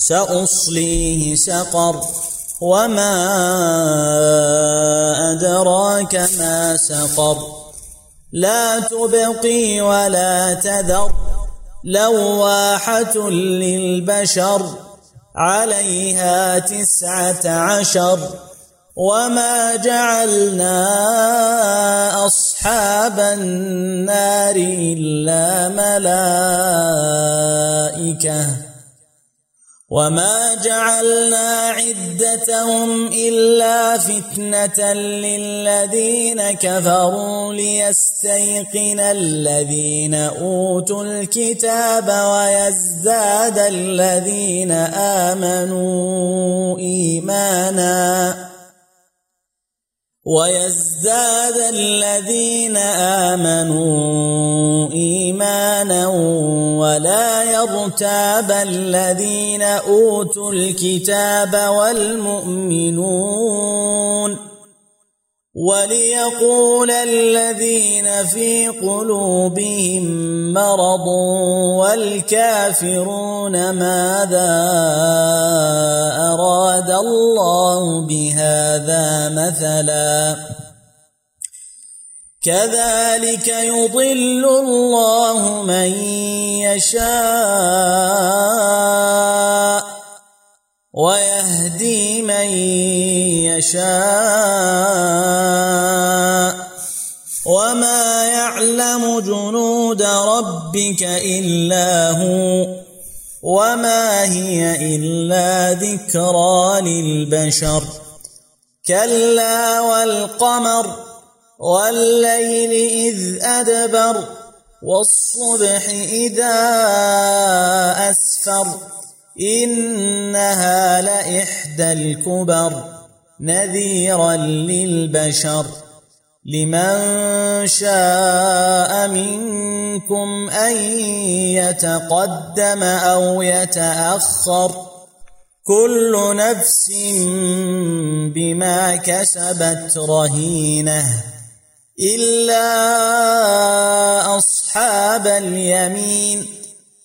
سأصليه سقر. وما أدراك ما سقر. لا تبقي ولا تذر. لواحة للبشر. عليها تسعة عشر. وما جعلنا أصحاب النار إلا ملائكة. وما جعلنا عدتهم إلا فتنة للذين كفروا ليستيقن الذين أوتوا الكتاب ويزداد الذين آمنوا إيمانا ويزداد الذين آمنوا إيمانا ولا يرتاب الذين أوتوا الكتاب والمؤمنون وليقول الذين في قلوبهم مرض والكافرون ماذا أراد الله بهذا مثلا كذلك يضل الله من يشاء ويهدي من يشاء. وما يعلم جنود ربك إلا هو. وما هي إلا ذكرى للبشر. كلا والقمر والليل إذ أدبر والصبح إذا أسفر. إنها لإحدى الكبر نذيرا للبشر. لمن شاء منكم أن يتقدم أو يتأخر. كل نفس بما كسبت رهينة. إلا أصحاب اليمين.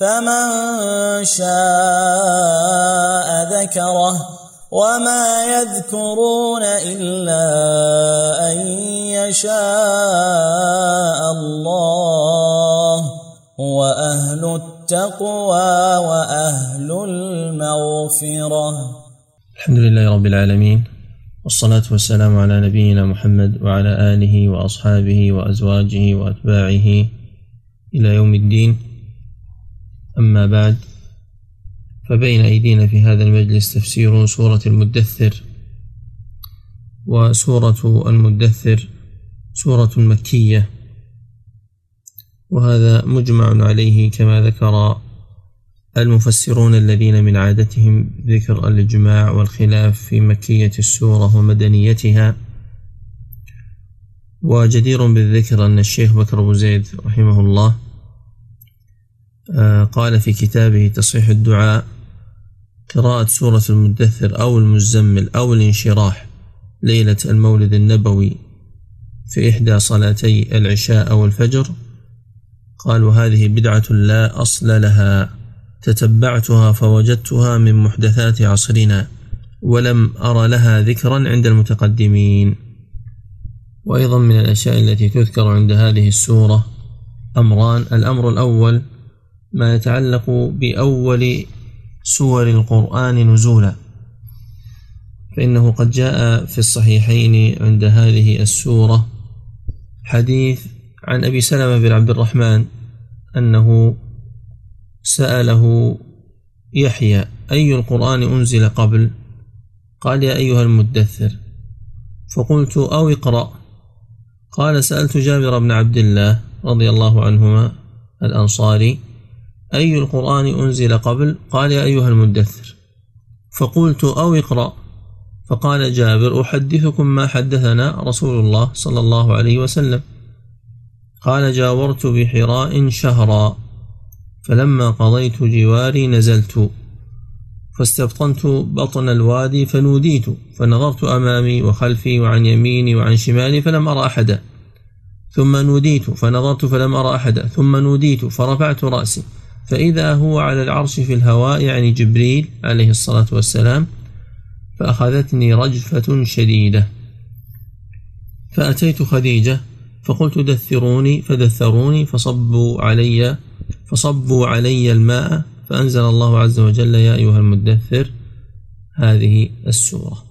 فمن شاء ذكره وما يذكرون إلا أن يشاء الله هو أهل التقوى وأهل المغفرة. الحمد لله رب العالمين والصلاة والسلام على نبينا محمد وعلى آله وأصحابه وأزواجه وأتباعه إلى يوم الدين. أما بعد فبين أيدينا في هذا المجلس تفسير سورة المدثر. وسورة المدثر سورة مكية. وهذا مجمع عليه كما ذكر المفسرون الذين من عادتهم ذكر الإجماع والخلاف في مكية السورة ومدنيتها. وجدير بالذكر أن الشيخ بكر أبو زيد رحمه الله قال في كتابه تصحيح الدعاء قراءة سورة المدثر أو المزمل أو الانشراح ليلة المولد النبوي في إحدى صلاتي العشاء أو الفجر قالوا هذه بدعة لا أصل لها تتبعتها فوجدتها من محدثات عصرنا ولم أرى لها ذكرا عند المتقدمين. وأيضا من الأشياء التي تذكر عند هذه السورة أمران الأمر الأول ما يتعلق بأول سور القرآن نزولا. فإنه قد جاء في الصحيحين عند هذه السورة حديث عن أبي سلمة بن عبد الرحمن أنه سأله يحيى أي القرآن أنزل قبل؟ قال يا أيها المدثر. فقلت أو اقرأ. قال سألت جابر بن عبد الله رضي الله عنهما الأنصاري أي القرآن أنزل قبل؟ قال يا أيها المدثر. فقلت أو اقرأ. فقال جابر أحدثكم ما حدثنا رسول الله صلى الله عليه وسلم. قال جاورت بحراء شهرا. فلما قضيت جواري نزلت. فاستبطنت بطن الوادي فنوديت. فنظرت أمامي وخلفي وعن يميني وعن شمالي فلم أرى أحدا. ثم نوديت. فنظرت فلم أرى أحدا. ثم نوديت. فرفعت رأسي. فإذا هو على العرش في الهواء يعني جبريل عليه الصلاة والسلام فأخذتني رجفة شديدة. فأتيت خديجة فقلت دثروني فدثروني فصبوا علي فصبوا علي الماء فأنزل الله عز وجل يا أيها المدثر هذه السورة.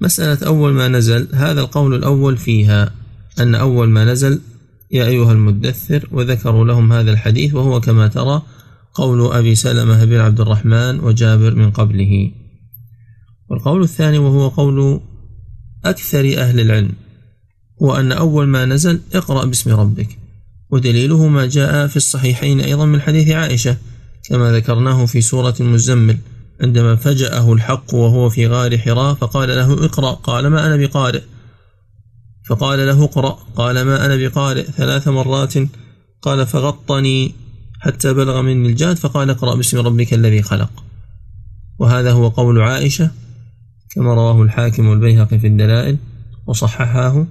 مسألة أول ما نزل هذا القول الأول فيها أن أول ما نزل يا أيها المدثر وذكروا لهم هذا الحديث وهو كما ترى قول أبي سلمة بن عبد الرحمن وجابر من قبله. والقول الثاني وهو قول أكثر أهل العلم هو أن أول ما نزل اقرأ باسم ربك. ودليله ما جاء في الصحيحين أيضا من حديث عائشة كما ذكرناه في سورة المزمل عندما فجأه الحق وهو في غار حراء فقال له اقرأ قال ما أنا بقارئ؟ فقال له اقرأ. قال ما أنا بقارئ ثلاث مرات. قال فغطني حتى بلغ مني الجهد فقال اقرأ باسم ربك الذي خلق. وهذا هو قول عائشة كما رواه الحاكم والبيهقي في الدلائل وصححاه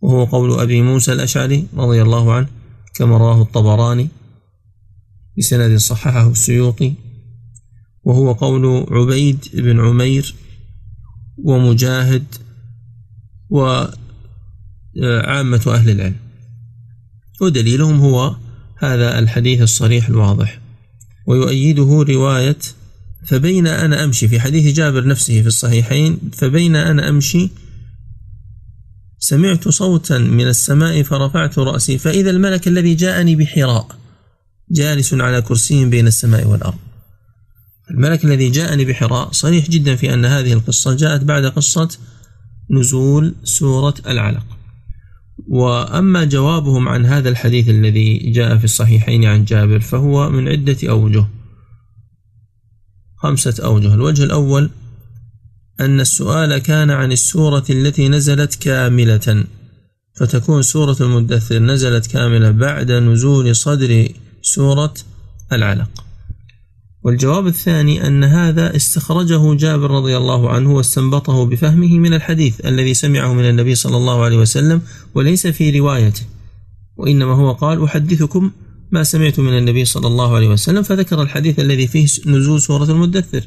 وهو قول أبي موسى الأشعري رضي الله عنه كما رواه الطبراني بسند صححه السيوطي. وهو قول عبيد بن عمير ومجاهد وعامة أهل العلم. ودليلهم هو هذا الحديث الصريح الواضح. ويؤيده رواية فبين أنا أمشي في حديث جابر نفسه في الصحيحين فبين أنا أمشي سمعت صوتا من السماء فرفعت رأسي فإذا الملك الذي جاءني بحراء جالس على كرسي بين السماء والأرض. الملك الذي جاءني بحراء صريح جدا في أن هذه القصة جاءت بعد قصة نزول سورة العلق. وأما جوابهم عن هذا الحديث الذي جاء في الصحيحين عن جابر فهو من عدة أوجه خمسة أوجه. الوجه الأول أن السؤال كان عن السورة التي نزلت كاملة فتكون سورة المدثر نزلت كاملة بعد نزول صدر سورة العلق. والجواب الثاني أن هذا استخرجه جابر رضي الله عنه واستنبطه بفهمه من الحديث الذي سمعه من النبي صلى الله عليه وسلم وليس في روايته وإنما هو قال أحدثكم ما سمعت من النبي صلى الله عليه وسلم فذكر الحديث الذي فيه نزول سورة المدثر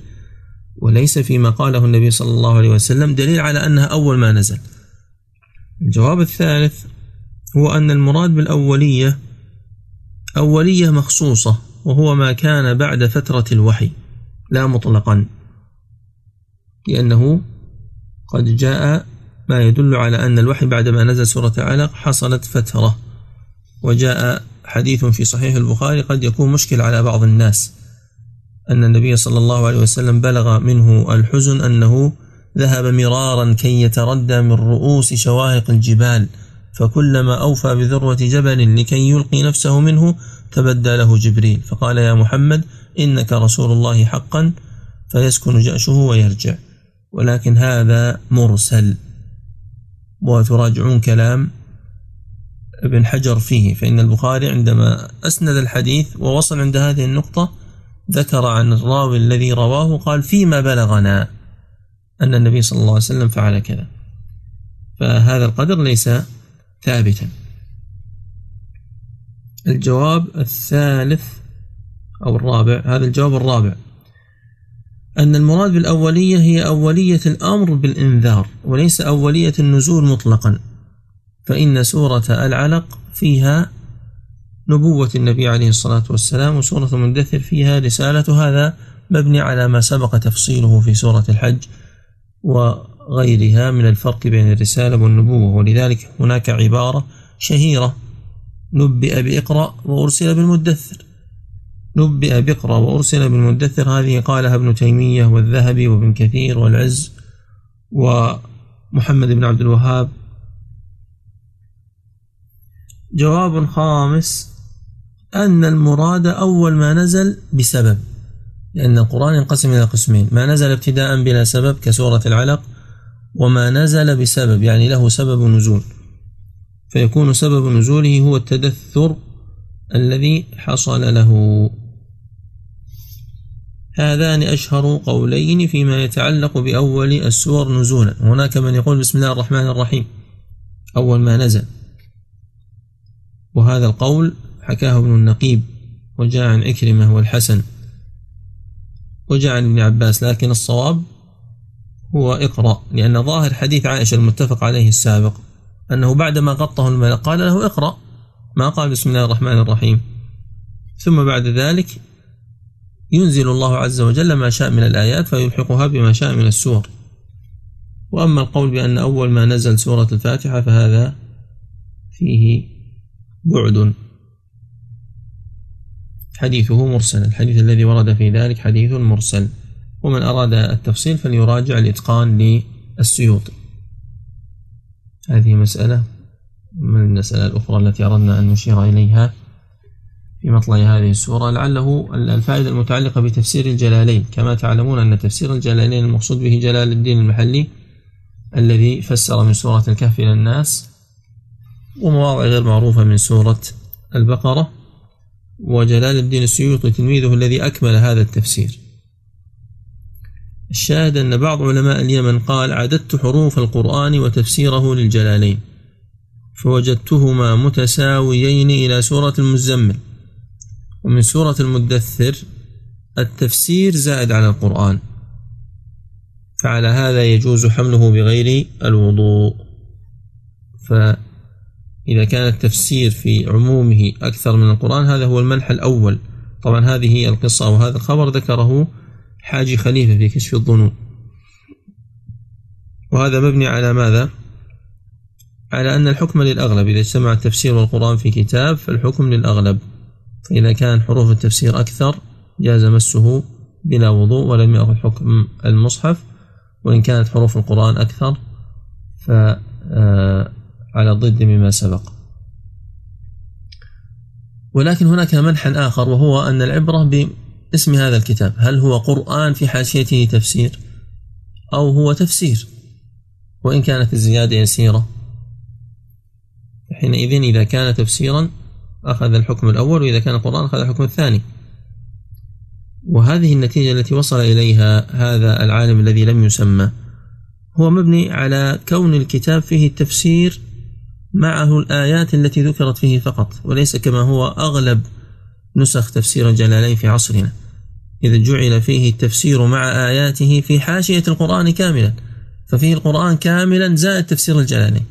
وليس فيما قاله النبي صلى الله عليه وسلم دليل على أنها أول ما نزل. الجواب الثالث هو أن المراد بالأولية أولية مخصوصة وهو ما كان بعد فترة الوحي لا مطلقا لأنه قد جاء ما يدل على أن الوحي بعدما نزل سورة علق حصلت فترة. وجاء حديث في صحيح البخاري قد يكون مشكل على بعض الناس أن النبي صلى الله عليه وسلم بلغ منه الحزن أنه ذهب مرارا كي يتردى من رؤوس شواهق الجبال. فكلما أوفى بذروة جبل لكي يلقي نفسه منه تبدى له جبريل. فقال يا محمد إنك رسول الله حقا فيسكن جأشه ويرجع. ولكن هذا مرسل. وتراجعون كلام ابن حجر فيه. فإن البخاري عندما أسند الحديث ووصل عند هذه النقطة ذكر عن الراوي الذي رواه قال فيما بلغنا أن النبي صلى الله عليه وسلم فعل كذا. فهذا القدر ليس ثابتا. الجواب الثالث أو الرابع هذا الجواب الرابع. أن المراد بالأولية هي أولية الأمر بالإنذار وليس أولية النزول مطلقا. فإن سورة العلق فيها نبوة النبي عليه الصلاة والسلام وسورة المدثر فيها رسالة هذا مبني على ما سبق تفصيله في سورة الحج وغيرها من الفرق بين الرسالة والنبوة ولذلك هناك عبارة شهيرة نبئ بإقرأ وأرسل بالمدثر. نبئ بإقرأ وأرسل بالمدثر هذه قالها ابن تيمية والذهبي وابن كثير والعز ومحمد بن عبد الوهاب. جواب خامس أن المراد أول ما نزل بسبب لأن القرآن ينقسم إلى قسمين ما نزل ابتداء بلا سبب كسورة العلق وما نزل بسبب يعني له سبب نزول. فيكون سبب نزوله هو التدثر الذي حصل له. هذان أشهر قولين فيما يتعلق بأول السور نزولا. هناك من يقول بسم الله الرحمن الرحيم. أول ما نزل. وهذا القول حكاه ابن النقيب وجاء عن عكرمة والحسن وجاء عن ابن عباس لكن الصواب هو اقرأ لأن ظاهر حديث عائشة المتفق عليه السابق أنه بعدما غطه الملك قال له اقرأ ما قال بسم الله الرحمن الرحيم. ثم بعد ذلك ينزل الله عز وجل ما شاء من الآيات فيلحقها بما شاء من السور. وأما القول بأن أول ما نزل سورة الفاتحة فهذا فيه بعد. حديثه مرسل الحديث الذي ورد في ذلك حديث مرسل. ومن أراد التفصيل فليراجع الإتقان للسيوطي هذه مسألة من المسألة الأخرى التي أردنا أن نشير إليها في مطلع هذه السورة لعله الفائدة المتعلقة بتفسير الجلالين. كما تعلمون أن تفسير الجلالين المقصود به جلال الدين المحلي الذي فسر من سورة الكهف إلى الناس ومواضع غير معروفة من سورة البقرة وجلال الدين السيوطي تلميذه الذي أكمل هذا التفسير. الشاهد أن بعض علماء اليمن قال عددت حروف القرآن وتفسيره للجلالين فوجدتهما متساويين إلى سورة المزمل. ومن سورة المدثر التفسير زائد على القرآن فعلى هذا يجوز حمله بغير الوضوء. فإذا كان التفسير في عمومه أكثر من القرآن هذا هو المنح الأول. طبعا هذه القصة وهذا الخبر ذكره حاجي خليفة في كشف الظنون. وهذا مبني على ماذا؟ على أن الحكم للأغلب إذا اجتمع التفسير والقرآن في كتاب فالحكم للأغلب. فإذا كان حروف التفسير أكثر جاز مسه بلا وضوء ولم يأخذ حكم المصحف. وإن كانت حروف القرآن أكثر فعلى ضد مما سبق. ولكن هناك منحى آخر وهو أن العبرة باسم هذا الكتاب. هل هو قرآن في حاشيته تفسير؟ أو هو تفسير؟ وإن كانت الزيادة يسيرة. حينئذ إذا كان تفسيرا أخذ الحكم الأول وإذا كان قرآن أخذ الحكم الثاني. وهذه النتيجة التي وصل إليها هذا العالم الذي لم يسمى. هو مبني على كون الكتاب فيه التفسير معه الآيات التي ذكرت فيه فقط وليس كما هو أغلب نسخ تفسير الجلالين في عصرنا. إذا جعل فيه التفسير مع آياته في حاشية القرآن كاملا ففيه القرآن كاملا زائد تفسير الجلالين.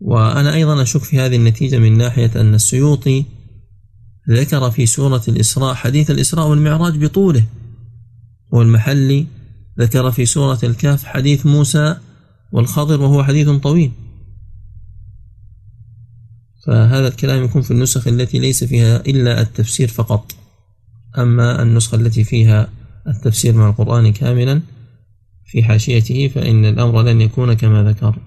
وأنا أيضا أشك في هذه النتيجة من ناحية أن السيوطي ذكر في سورة الإسراء حديث الإسراء والمعراج بطوله. والمحلي ذكر في سورة الكهف حديث موسى والخضر وهو حديث طويل. فهذا الكلام يكون في النسخ التي ليس فيها إلا التفسير فقط. أما النسخة التي فيها التفسير مع القرآن كاملا في حاشيته فإن الأمر لن يكون كما ذكر.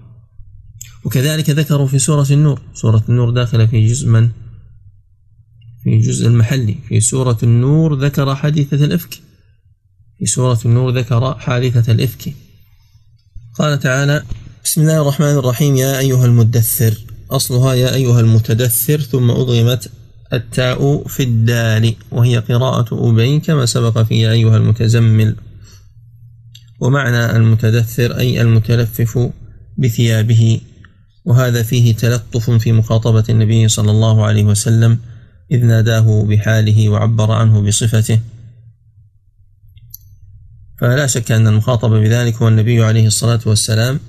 وكذلك ذكروا في سورة النور. سورة النور داخلة في جزء من؟ في جزء المحلي. في سورة النور ذكر حادثة الإفك. في سورة النور ذكر حادثة الإفك. قال تعالى بسم الله الرحمن الرحيم. يا أيها المدثر. أصلها يا أيها المتدثر ثم أضغمت التاء في الدال وهي قراءة أبي كما سبق في يا أيها المتزمل. ومعنى المتدثر أي المتلفف بثيابه وهذا فيه تلطف في مخاطبة النبي صلى الله عليه وسلم إذ ناداه بحاله وعبر عنه بصفته. فلا شك أن المخاطب بذلك هو النبي عليه الصلاة والسلام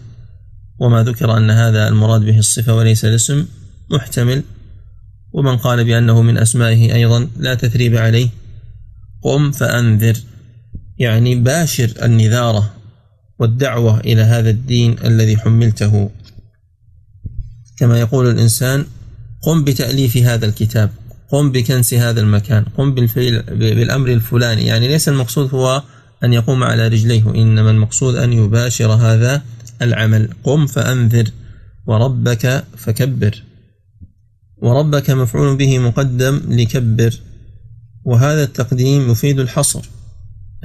وما ذكر أن هذا المراد به الصفة وليس الاسم محتمل ومن قال بأنه من أسمائه أيضا لا تثريب عليه. قم فأنذر. يعني باشر النذارة والدعوة إلى هذا الدين الذي حملته. كما يقول الإنسان قم بتأليف هذا الكتاب قم بكنس هذا المكان قم بالفعل بالأمر الفلاني. يعني ليس المقصود هو أن يقوم على رجليه إنما المقصود أن يباشر هذا العمل. قم فأنذر وربك فكبر. وربك مفعول به مقدم لكبر. وهذا التقديم يفيد الحصر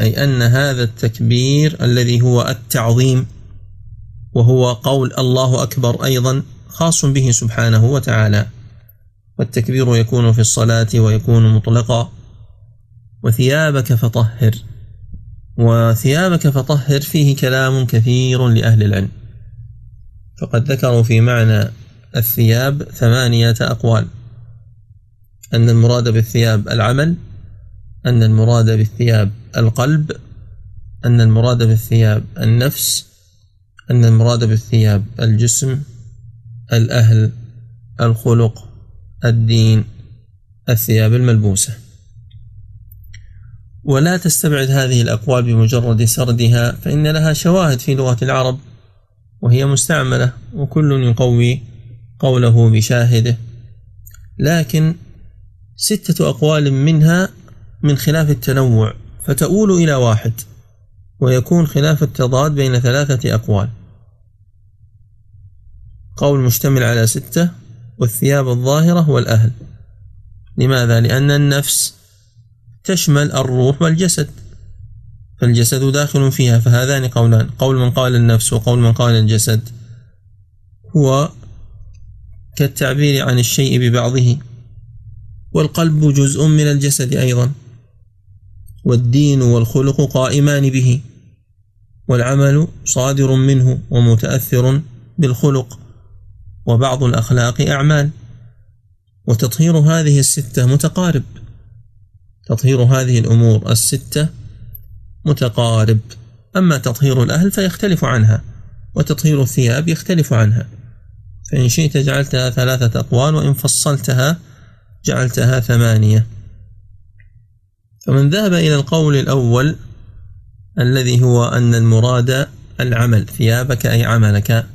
أي أن هذا التكبير الذي هو التعظيم وهو قول الله أكبر أيضا خاص به سبحانه وتعالى. والتكبير يكون في الصلاة ويكون مطلقا. وثيابك فطهر. وثيابك فطهر فيه كلام كثير لأهل العلم. فقد ذكروا في معنى الثياب ثمانية أقوال. أن المراد بالثياب العمل أن المراد بالثياب القلب أن المراد بالثياب النفس أن المراد بالثياب الجسم الأهل الخلق الدين الثياب الملبوسة. ولا تستبعد هذه الأقوال بمجرد سردها فإن لها شواهد في لغة العرب وهي مستعملة وكل يقوي قوله بشاهده. لكن ستة أقوال منها من خلاف التنوع فتؤول إلى واحد ويكون خلاف التضاد بين ثلاثة أقوال. قول مشتمل على ستة والثياب الظاهرة والأهل. لماذا؟ لأن النفس تشمل الروح والجسد. فالجسد داخل فيها فهذان قولان. قول من قال النفس وقول من قال الجسد. هو كالتعبير عن الشيء ببعضه. والقلب جزء من الجسد أيضا. والدين والخلق قائمان به. والعمل صادر منه ومتأثر بالخلق. وبعض الأخلاق أعمال. وتطهير هذه الستة متقارب. تطهير هذه الأمور الستة متقارب. أما تطهير الأهل فيختلف عنها وتطهير الثياب يختلف عنها. فإن شئت جعلتها ثلاثة أقوال وإن فصلتها جعلتها ثمانية. فمن ذهب إلى القول الأول الذي هو أن المراد العمل ثيابك أي عملك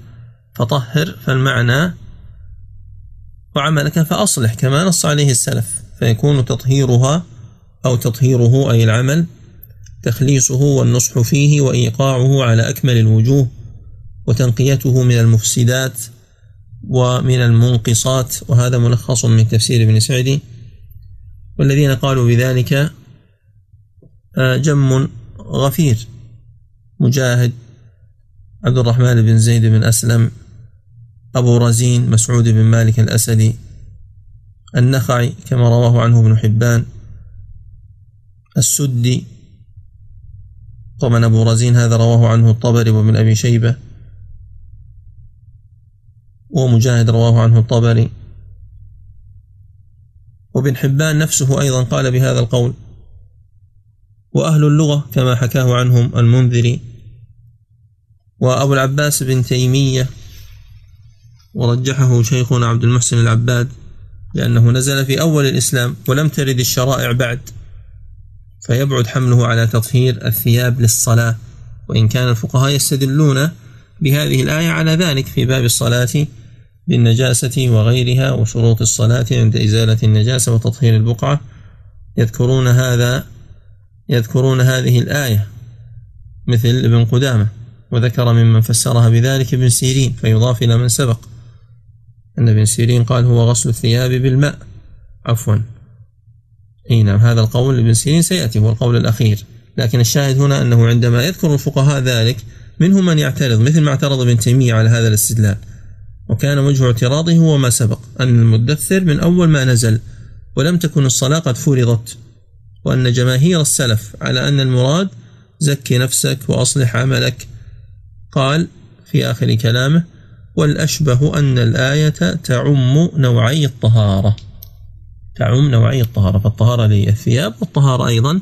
فطهر فالمعنى وعملك فأصلح كما نص عليه السلف فيكون تطهيرها أو تطهيره أي العمل تخليصه والنصح فيه وإيقاعه على أكمل الوجوه وتنقيته من المفسدات ومن المنقصات. وهذا ملخص من تفسير ابن سعدي. والذين قالوا بذلك آه، جم غفير مجاهد عبد الرحمن بن زيد بن أسلم أبو رزين مسعود بن مالك الأسدي النخعي كما رواه عنه ابن حبان السدي طبعا أبو رزين هذا رواه عنه الطبري وابن أبي شيبة. ومجاهد رواه عنه الطبري. وابن حبان نفسه أيضا قال بهذا القول وأهل اللغة كما حكاه عنهم المنذري. وأبو العباس بن تيمية ورجحه شيخنا عبد المحسن العباد لأنه نزل في أول الإسلام ولم ترد الشرائع بعد. فيبعد حمله على تطهير الثياب للصلاة وإن كان الفقهاء يستدلون بهذه الآية على ذلك في باب الصلاة بالنجاسة وغيرها وشروط الصلاة عند إزالة النجاسة وتطهير البقعة يذكرون هذا يذكرون هذه الآية مثل ابن قدامة وذكر ممن فسرها بذلك ابن سيرين فيضاف إلى من سبق. أن ابن سيرين قال هو غسل الثياب بالماء. عفوا. أي نعم هذا القول ابن سيرين سيأتي هو القول الأخير. لكن الشاهد هنا أنه عندما يذكر الفقهاء ذلك منهم من يعترض مثل ما اعترض ابن تيمية على هذا الاستدلال. وكان وجه اعتراضه هو ما سبق أن المدثر من أول ما نزل ولم تكن الصلاة قد فرضت وأن جماهير السلف على أن المراد زكي نفسك وأصلح عملك. قال في آخر كلامه والأشبه أن الآية تعم نوعي الطهارة. تعم نوعي الطهارة فالطهارة للثياب والطهارة أيضا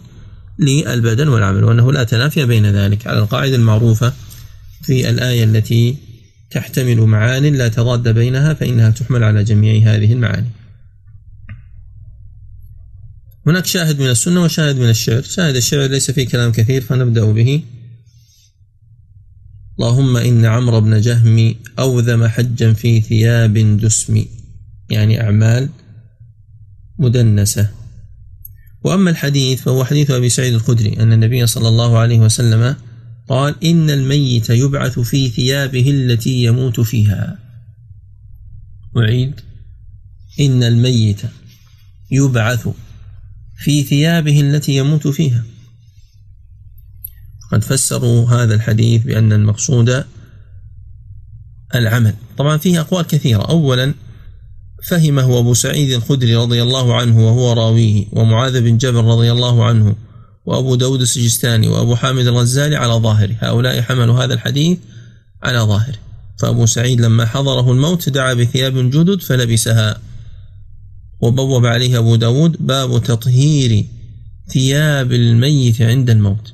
للبدن والعمل وأنه لا تنافي بين ذلك. على القاعدة المعروفة في الآية التي تحتمل معان لا تضاد بينها فإنها تحمل على جميع هذه المعاني. هناك شاهد من السنة وشاهد من الشعر. شاهد الشعر ليس فيه كلام كثير فنبدأ به. اللهم إن عمرو بن جهم أوذم حجا في ثياب دسم يعني أعمال مدنسة. وأما الحديث فهو حديث أبي سعيد الخدري أن النبي صلى الله عليه وسلم قال إن الميت يبعث في ثيابه التي يموت فيها. أعيد. إن الميت يبعث في ثيابه التي يموت فيها. قد فسروا هذا الحديث بأن المقصود العمل. طبعا فيه أقوال كثيرة. أولا فهمه أبو سعيد الخدري رضي الله عنه وهو راويه ومعاذ بن جبل رضي الله عنه وأبو داود السجستاني وأبو حامد الغزالي على ظاهره. هؤلاء حملوا هذا الحديث على ظاهره. فأبو سعيد لما حضره الموت دعا بثياب جدد فلبسها وبوب عليه أبو داود باب تطهير ثياب الميت عند الموت.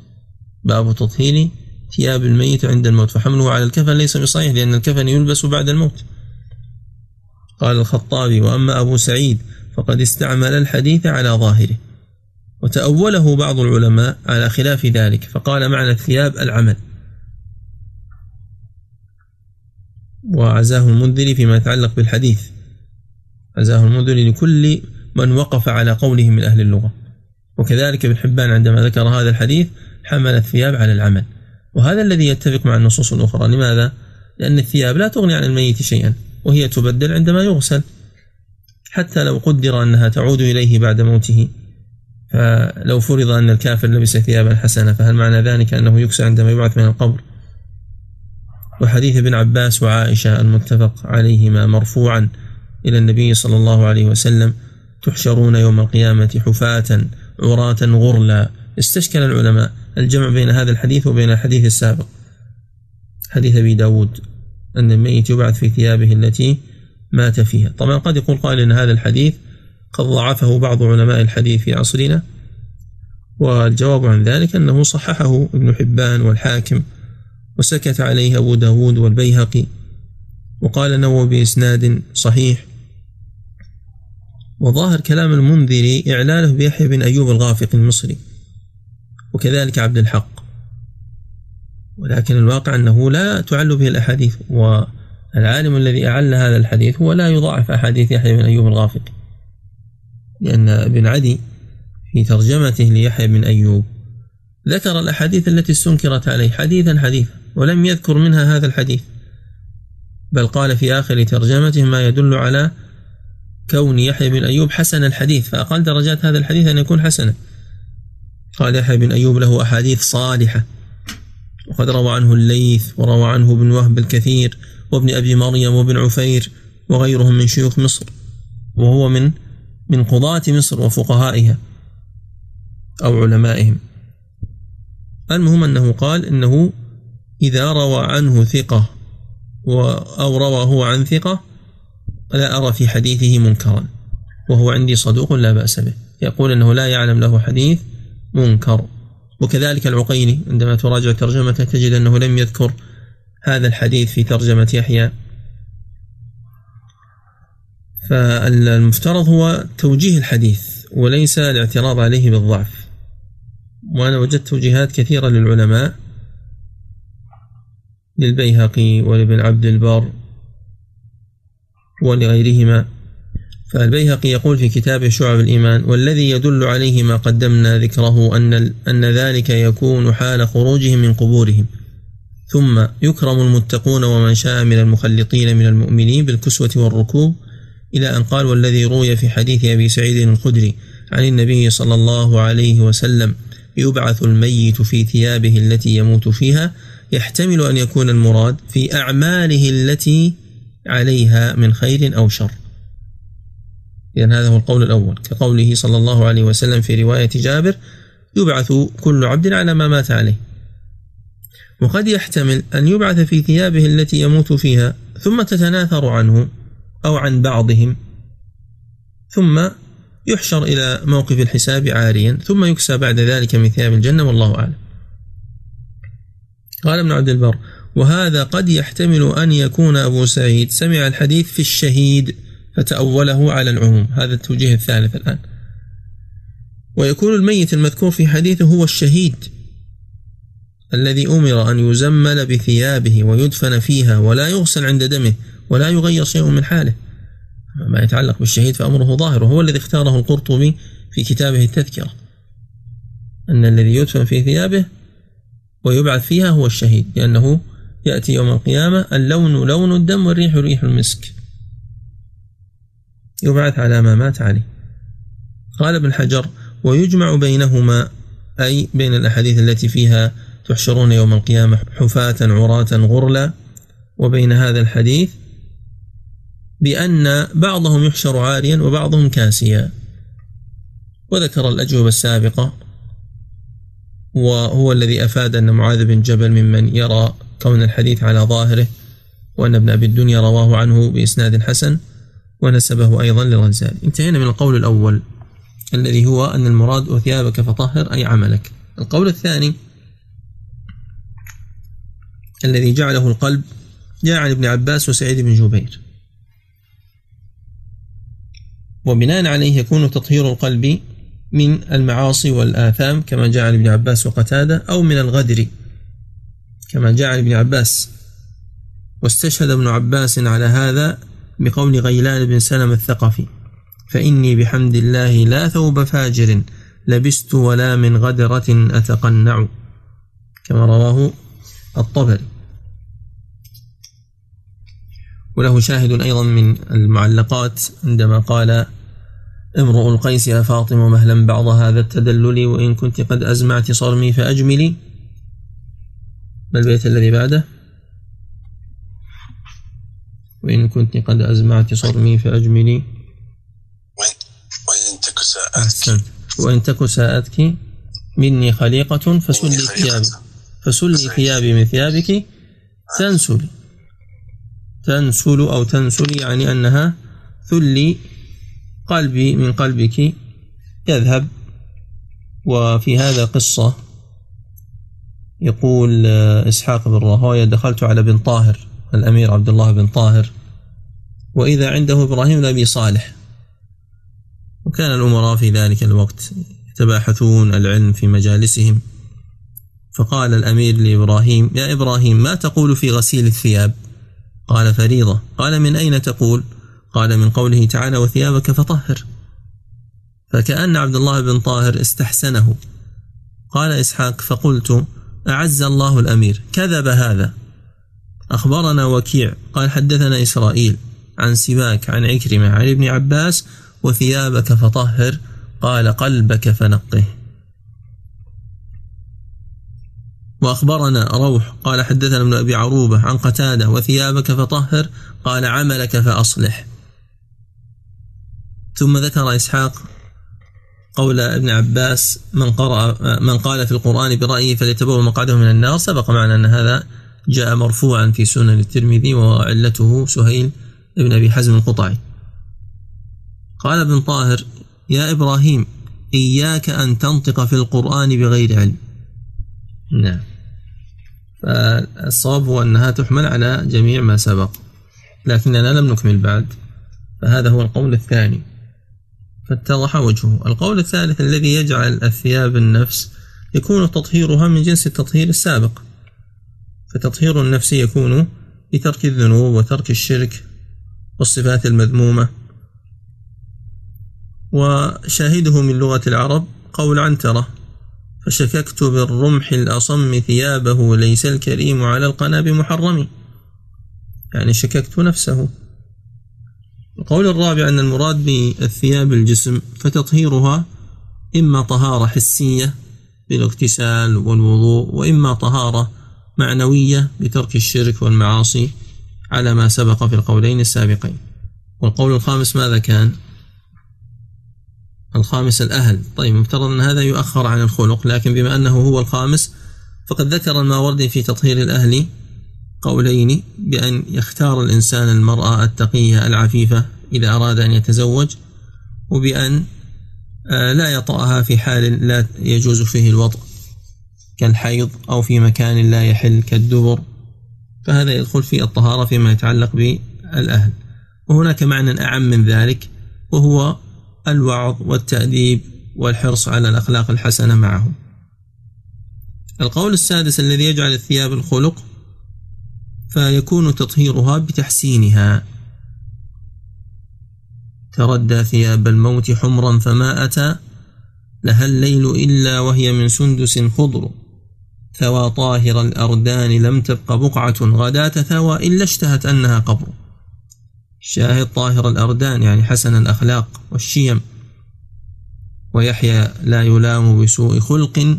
باب تطهير ثياب الميت عند الموت. فحمله على الكفن ليس بصحيح لأن الكفن يلبس بعد الموت. قال الخطابي وأما أبو سعيد فقد استعمل الحديث على ظاهره وتأوله بعض العلماء على خلاف ذلك فقال معنى الثياب العمل. وعزاه المنذري فيما يتعلق بالحديث. عزاه المنذري لكل من وقف على قوله من أهل اللغة. وكذلك ابن حبان عندما ذكر هذا الحديث حمل الثياب على العمل. وهذا الذي يتفق مع النصوص الأخرى. لماذا؟ لأن الثياب لا تغني عن الميت شيئا. وهي تبدل عندما يغسل حتى لو قدر أنها تعود إليه بعد موته. فلو فرض أن الكافر لبس ثيابا حسنة فهل معنى ذلك أنه يكسى عندما يبعث من القبر؟ وحديث ابن عباس وعائشة المتفق عليهما مرفوعا إلى النبي صلى الله عليه وسلم تحشرون يوم القيامة حفاة عراة غرلا. استشكل العلماء الجمع بين هذا الحديث وبين الحديث السابق حديث أبي داود. أن الميت يبعث في ثيابه التي مات فيها. طبعا قد يقول قائل أن هذا الحديث قد ضعفه بعض علماء الحديث في عصرنا والجواب عن ذلك أنه صححه ابن حبان والحاكم وسكت عليه أبو داود والبيهقي وقال النووي بإسناد صحيح. وظاهر كلام المنذري إعلانه بيحيى بن أيوب الغافق المصري وكذلك عبد الحق. ولكن الواقع أنه لا تعل به الأحاديث العالم الذي أعل هذا الحديث هو لا يضاعف أحاديث يحيى بن أيوب الغافقي لأن ابن عدي في ترجمته ليحيى بن أيوب ذكر الأحاديث التي استنكرت عليه حديثا حديثا ولم يذكر منها هذا الحديث. بل قال في آخر ترجمته ما يدل على كون يحيى بن أيوب حسن الحديث فأقل درجات هذا الحديث أن يكون حسنا. قال يحيى بن أيوب له أحاديث صالحة. وقد روى عنه الليث وروى عنه ابن وهب الكثير وابن أبي مريم وابن عفير وغيرهم من شيوخ مصر وهو من من قضاة مصر وفقهائها أو علمائهم. المهم أنه قال إنه إذا روى عنه ثقة أو روى هو عن ثقة لا أرى في حديثه منكرا وهو عندي صدوق لا بأس به. يقول أنه لا يعلم له حديث منكر. وكذلك العقيلي عندما تراجع ترجمته تجد أنه لم يذكر هذا الحديث في ترجمة يحيى. فالمفترض هو توجيه الحديث وليس الاعتراض عليه بالضعف. وأنا وجدت توجيهات كثيرة للعلماء للبيهقي ولابن عبد البر ولغيرهما. فالبيهقي يقول في كتابه شعب الإيمان والذي يدل عليه ما قدمنا ذكره أن, أن ذلك يكون حال خروجهم من قبورهم. ثم يكرم المتقون ومن شاء من المخلطين من المؤمنين بالكسوة والركوب إلى أن قال والذي روي في حديث أبي سعيد الخدري عن النبي صلى الله عليه وسلم يبعث الميت في ثيابه التي يموت فيها يحتمل أن يكون المراد في أعماله التي عليها من خير أو شر. لأن هذا هو القول الأول. كقوله صلى الله عليه وسلم في رواية جابر يبعث كل عبد على ما مات عليه. وقد يحتمل أن يبعث في ثيابه التي يموت فيها ثم تتناثر عنه أو عن بعضهم ثم يحشر إلى موقف الحساب عاريا ثم يكسى بعد ذلك من ثياب الجنة والله أعلم. قال ابن عبد البر وهذا قد يحتمل أن يكون أبو سعيد. سمع الحديث في الشهيد. فتأوله على العموم. هذا التوجيه الثالث الآن. ويكون الميت المذكور في حديثه هو الشهيد الذي أمر أن يزمل بثيابه ويدفن فيها ولا يغسل عند دمه ولا يغير شيء من حاله. ما يتعلق بالشهيد فأمره ظاهر وهو الذي اختاره القرطبي في كتابه التذكرة. أن الذي يدفن في ثيابه ويبعث فيها هو الشهيد لأنه يأتي يوم القيامة اللون لون الدم والريح ريح المسك. يبعث على ما مات عليه قال ابن حجر ويجمع بينهما أي بين الأحاديث التي فيها تحشرون يوم القيامة حفاة عراة غرلا وبين هذا الحديث بأن بعضهم يحشر عاريا وبعضهم كاسيا. وذكر الأجوبة السابقة وهو الذي أفاد أن معاذ بن جبل ممن يرى كون الحديث على ظاهره وأن ابن أبي الدنيا رواه عنه بإسناد حسن. ونسبه أيضا للغزالي انتهينا من القول الأول الذي هو أن المراد وثيابك فطهر أي عملك. القول الثاني الذي جعله القلب جاء عن ابن عباس وسعيد بن جبير. وبناء عليه يكون تطهير القلب من المعاصي والآثام كما جاء عن ابن عباس وقتادة أو من الغدر كما جاء عن ابن عباس. واستشهد ابن عباس على هذا بقول غيلان بن سلم الثقفي فإني بحمد الله لا ثوب فاجر لبست ولا من غدرة أتقنع. كما رواه الطبري. وله شاهد أيضا من المعلقات عندما قال امرؤ القيس يا فاطمة مهلا بعض هذا التدلل وإن كنت قد أزمعت صرمي فأجملي. ما البيت الذي بعده؟ وإن كنت قد أزمعت صرمي فأجملي. وإن تك ساءتك. وإن تك ساءتك مني خليقة فسلي ثيابي. فسلي ثيابي من ثيابك. تنسلي تنسل أو تنسلي يعني أنها ثلي قلبي من قلبك. يذهب. وفي هذا قصة يقول إسحاق بن راهويه دخلت على بن طاهر الأمير عبد الله بن طاهر. وإذا عنده إبراهيم بن أبي صالح. وكان الأمراء في ذلك الوقت يتباحثون العلم في مجالسهم. فقال الأمير لإبراهيم يا إبراهيم ما تقول في غسيل الثياب؟ قال فريضة. قال من أين تقول؟ قال من قوله تعالى وثيابك فطهر. فكأن عبد الله بن طاهر استحسنه. قال إسحاق فقلت أعز الله الأمير كذب هذا. أخبرنا وكيع قال حدثنا إسرائيل. عن سباك عن عكرمة عن ابن عباس وثيابك فطهر قال قلبك فنقه. وأخبرنا روح قال حدثنا ابن أبي عروبة عن قتادة وثيابك فطهر قال عملك فأصلح. ثم ذكر إسحاق قول ابن عباس من قرأ من قال في القرآن برأيه فليتبوأ مقعده من النار سبق معنا أن هذا جاء مرفوعا في سنن الترمذي وعلته سهيل بن أبي حزم القطعي. قال ابن طاهر يا إبراهيم إياك أن تنطق في القرآن بغير علم. نعم. فالصواب هو أنها تحمل على جميع ما سبق لكننا لم نكمل بعد فهذا هو القول الثاني. فاتضح وجهه. القول الثالث الذي يجعل الثياب النفس يكون تطهيرها من جنس التطهير السابق فتطهير النفس يكون بترك الذنوب وترك الشرك والصفات المذمومة. وشاهده من لغة العرب قول عنترة فشككت بالرمح الأصم ثيابه ليس الكريم على القنا بمحرم يعني شككت نفسه. القول الرابع أن المراد بالثياب الجسم فتطهيرها إما طهارة حسية بالاغتسال والوضوء وإما طهارة معنوية بترك الشرك والمعاصي. على ما سبق في القولين السابقين. والقول الخامس ماذا كان؟ الخامس الأهل. طيب مفترض أن هذا يؤخر عن الخلق لكن بما أنه هو الخامس فقد ذكر الماوردي في تطهير الأهل قولين بأن يختار الإنسان المرأة التقية العفيفة إذا أراد أن يتزوج وبأن آه، لا يطأها في حال لا يجوز فيه الوطء كالحيض أو في مكان لا يحل كالدبر فهذا يدخل في الطهارة فيما يتعلق بالأهل. وهناك معنى أعم من ذلك وهو الوعظ والتأديب والحرص على الأخلاق الحسنة معهم. القول السادس الذي يجعل الثياب الخلق فيكون تطهيرها بتحسينها. تردى ثياب الموت حمرا فما أتى لها الليل إلا وهي من سندس خضر. ثوى طاهر الأردان لم تبق بقعة غداة ثوى إلا اشتهت أنها قبر. شاهد طاهر الأردان يعني حسن الأخلاق والشيم. ويحيى لا يلام بسوء خلق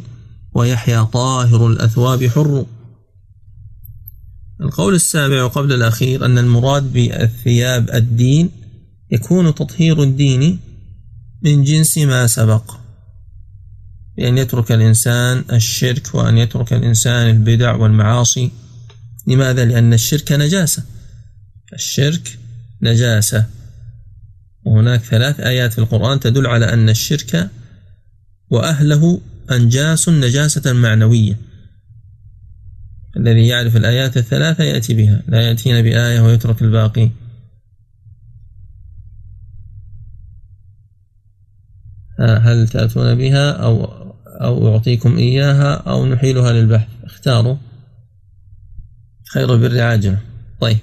ويحيى طاهر الأثواب حر. القول السابع قبل الأخير أن المراد بالثياب الدين يكون تطهير الدين من جنس ما سبق. بأن يترك الإنسان الشرك وأن يترك الإنسان البدع والمعاصي. لماذا؟ لأن الشرك نجاسة. الشرك نجاسة. وهناك ثلاث آيات في القرآن تدل على أن الشرك وأهله أنجاس نجاسة معنوية. الذي يعرف الآيات الثلاثة يأتي بها. لا يأتين بآية ويترك الباقي. هل تأتون بها أو أو أعطيكم إياها أو نحيلها للبحث. اختاروا. خير البر عاجل طيب.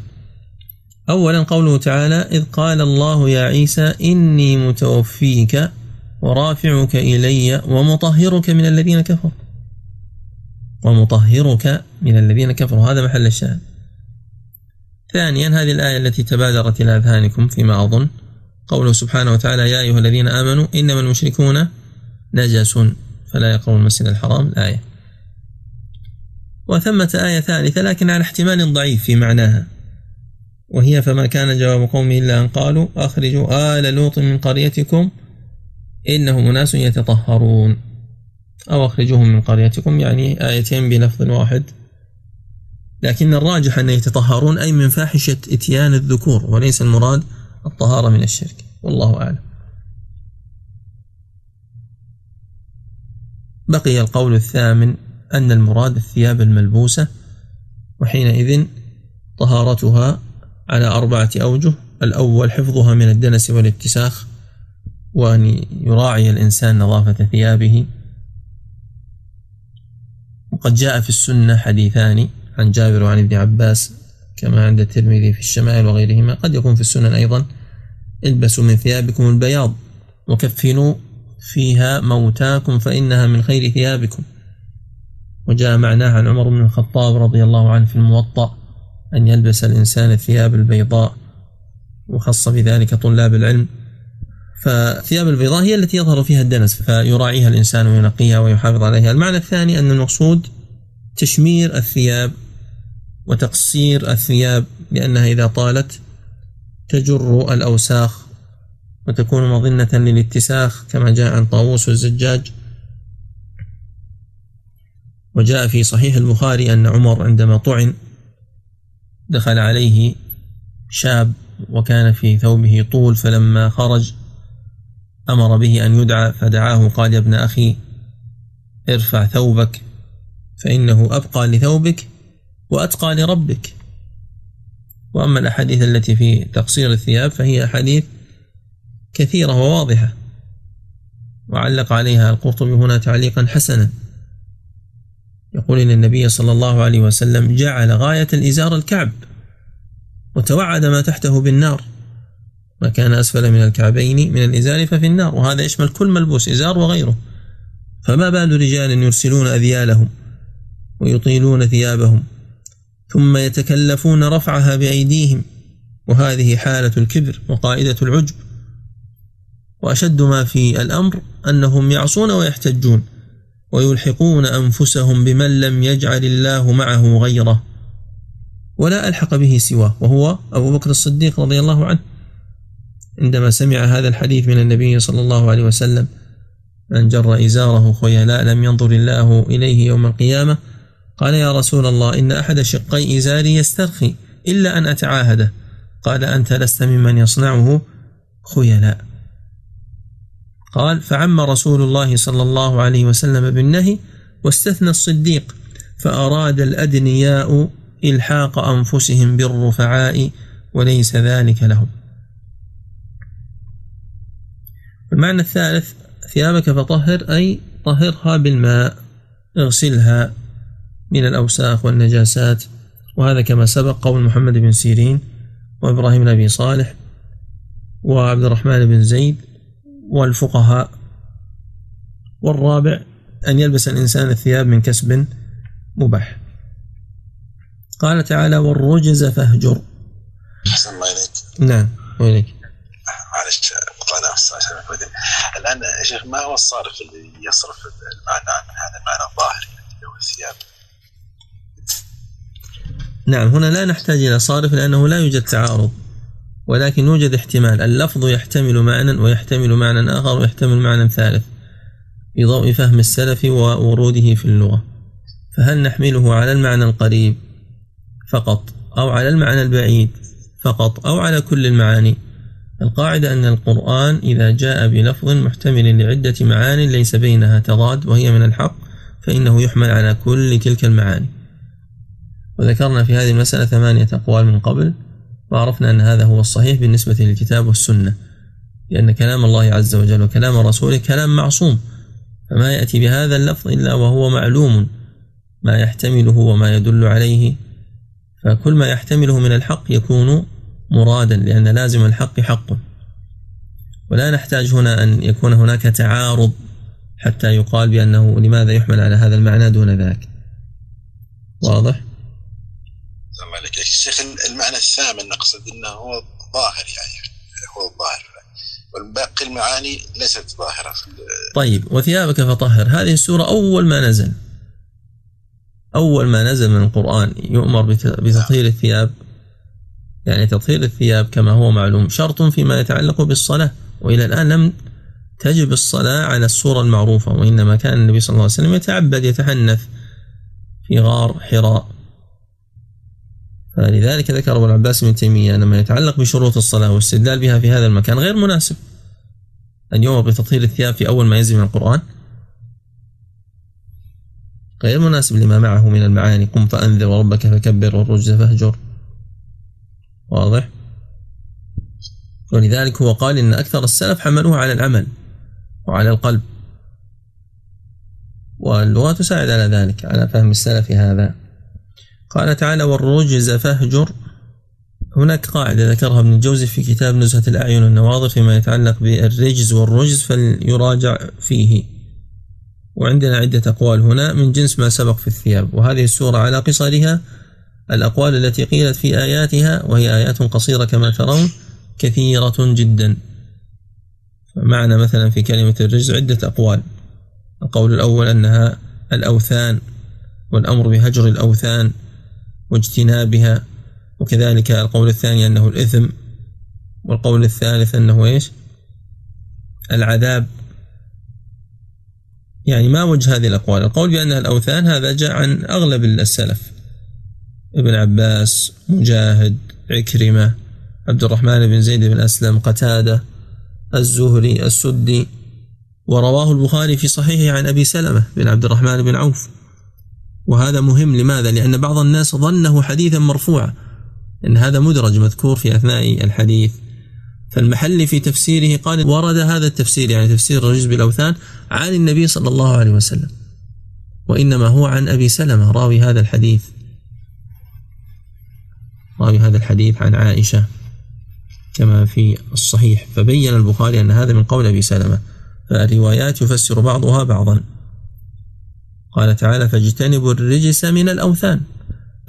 أولا قوله تعالى إذ قال الله يا عيسى إني متوفيك ورافعك إلي ومطهرك من الذين كفروا. ومطهرك من الذين كفروا. هذا محل الشاهد. ثانيا هذه الآية التي تبادرت إلى أذهانكم فيما أظن. قوله سبحانه وتعالى يا أيها الذين آمنوا إنما المشركون نجس. فلا يقربوا المسجد الحرام. الآية وثمة آية ثالثة لكن على احتمال ضعيف في معناها. وهي فما كان جواب قومه إلا أن قالوا أخرجوا آل لوط من قريتكم إنهم أناس يتطهرون. أو أخرجوهم من قريتكم يعني آيتين بلفظ واحد. لكن الراجح أن يتطهرون أي من فاحشة إتيان الذكور وليس المراد الطهارة من الشرك. والله أعلم. بقي القول الثامن أن المراد الثياب الملبوسة وحينئذ طهارتها على أربعة أوجه الأول حفظها من الدنس والاتساخ وأن يراعي الإنسان نظافة ثيابه. وقد جاء في السنة حديثان عن جابر وعن ابن عباس كما عند الترمذي في الشمائل وغيرهما قد يكون في السنن أيضا البسوا من ثيابكم البياض وكفنوا فيها موتاكم فإنها من خير ثيابكم. وجاء معناه عن عمر بن الخطاب رضي الله عنه في الموطأ أن يلبس الإنسان الثياب البيضاء وخص بذلك طلاب العلم. فالثياب البيضاء هي التي يظهر فيها الدنس فيراعيها الإنسان وينقيها ويحافظ عليها. المعنى الثاني أن المقصود تشمير الثياب وتقصير الثياب لأنها إذا طالت تجر الأوساخ وتكون مظنة للاتساخ كما جاء عن طاووس والزجاج. وجاء في صحيح البخاري أن عمر عندما طعن دخل عليه شاب وكان في ثوبه طول فلما خرج أمر به أن يدعى فدعاه قال يا ابن أخي ارفع ثوبك فإنه أبقى لثوبك وأتقى لربك. وأما الأحاديث التي في تقصير الثياب فهي أحاديث كثيرة وواضحة. وعلق عليها القرطبي هنا تعليقا حسنا. يقول إن النبي صلى الله عليه وسلم جعل غاية الإزار الكعب وتوعد ما تحته بالنار. ما كان أسفل من الكعبين من الإزار ففي النار وهذا يشمل كل ملبوس إزار وغيره. فما بال رجال يرسلون أذيالهم ويطيلون ثيابهم ثم يتكلفون رفعها بأيديهم وهذه حالة الكبر وقائدة العجب. وأشد ما في الأمر أنهم يعصون ويحتجون ويلحقون أنفسهم بمن لم يجعل الله معه غيره ولا ألحق به سواه وهو أبو بكر الصديق رضي الله عنه. عندما سمع هذا الحديث من النبي صلى الله عليه وسلم من جر إزاره خيلاء لم ينظر الله إليه يوم القيامة قال يا رسول الله إن أحد شقي إزاري يسترخي إلا أن أتعاهده. قال أنت لست ممن يصنعه؟ خيلاء قال فعم رسول الله صلى الله عليه وسلم بالنهي واستثنى الصديق فأراد الأدنياء إلحاق أنفسهم بالرفعاء وليس ذلك لهم. المعنى الثالث ثيابك فطهر أي طهرها بالماء اغسلها من الأوساخ والنجاسات وهذا كما سبق قول محمد بن سيرين وإبراهيم بن أبي صالح وعبد الرحمن بن زيد والفقهاء والرابع أن يلبس الإنسان الثياب من كسب مباح. قال تعالى والرجز فاهجر. أحسن الله إليك. نعم. وإليك. معلش قطعنا عشان الآن يا شيخ ما هو الصارف اللي يصرف المعنى عن هذا المعنى الظاهر اللي هو الثياب؟ نعم هنا لا نحتاج إلى صارف لأنه لا يوجد تعارض. ولكن يوجد احتمال. اللفظ يحتمل معنى ويحتمل معنى آخر ويحتمل معنى ثالث في ضوء فهم السلف ووروده في اللغة. فهل نحمله على المعنى القريب فقط أو على المعنى البعيد فقط أو على كل المعاني؟ القاعدة أن القرآن إذا جاء بلفظ محتمل لعدة معان ليس بينها تضاد وهي من الحق فإنه يحمل على كل تلك المعاني. وذكرنا في هذه المسألة ثمانية أقوال من قبل. وعرفنا أن هذا هو الصحيح بالنسبة للكتاب والسنة لأن كلام الله عز وجل وكلام رسوله كلام معصوم فما يأتي بهذا اللفظ إلا وهو معلوم ما يحتمله وما يدل عليه فكل ما يحتمله من الحق يكون مرادا لأن لازم الحق حق ولا نحتاج هنا أن يكون هناك تعارض حتى يقال بأنه لماذا يحمل على هذا المعنى دون ذاك واضح؟ عليك. الشيخ المعنى الثامن نقصد إنه هو ظاهر يعني هو الظاهر. والباقي المعاني ليست ظاهرة طيب وثيابك فطهر. هذه السورة أول ما نزل. أول ما نزل من القرآن يؤمر بتطهير الثياب. يعني تطهير الثياب كما هو معلوم. شرط فيما يتعلق بالصلاة. وإلى الآن لم تجب الصلاة على الصورة المعروفة وإنما كان النبي صلى الله عليه وسلم يتعبد يتحنث في غار حراء. فلذلك ذكر ابو العباس ابن تيمية أن ما يتعلق بشروط الصلاة والاستدلال بها في هذا المكان غير مناسب. أن يؤمر بتطهير الثياب في أول ما ينزل من القرآن غير مناسب لما معه من المعاني قم فأنذر وربك فكبر والرجز فاهجر. واضح؟ ولذلك هو قال إن أكثر السلف حملوه على العمل وعلى القلب. واللغة تساعد على ذلك على فهم السلف هذا. قال تعالى والرجز فاهجر. هناك قاعدة ذكرها ابن الجوزي في كتاب نزهة الأعين والنواظر فيما يتعلق بالرجز والرجز فليراجع فيه. وعندنا عدة أقوال هنا من جنس ما سبق في الثياب وهذه السورة على قصرها الأقوال التي قيلت في آياتها وهي آيات قصيرة كما ترون كثيرة جدا. معنى مثلا في كلمة الرجز عدة أقوال. القول الأول أنها الأوثان والأمر بهجر الأوثان. واجتنابها وكذلك القول الثاني أنه الإثم والقول الثالث أنه إيش؟ العذاب. يعني ما وجه هذه الأقوال. القول بأنها الأوثان هذا جاء عن أغلب السلف. ابن عباس مجاهد عكرمة عبد الرحمن بن زيد بن أسلم قتادة الزهري السدي ورواه البخاري في صحيحه عن أبي سلمة بن عبد الرحمن بن عوف. وهذا مهم لماذا؟ لأن بعض الناس ظنه حديثا مرفوعا إن هذا مدرج مذكور في أثناء الحديث. فالمحلي في تفسيره قال ورد هذا التفسير يعني تفسير الرجز بالأوثان عن النبي صلى الله عليه وسلم وإنما هو عن أبي سلمة راوي هذا الحديث. راوي هذا الحديث عن عائشة كما في الصحيح فبين البخاري أن هذا من قول أبي سلمة فالروايات يفسر بعضها بعضا. قال تعالى فاجتنبوا الرجس من الأوثان.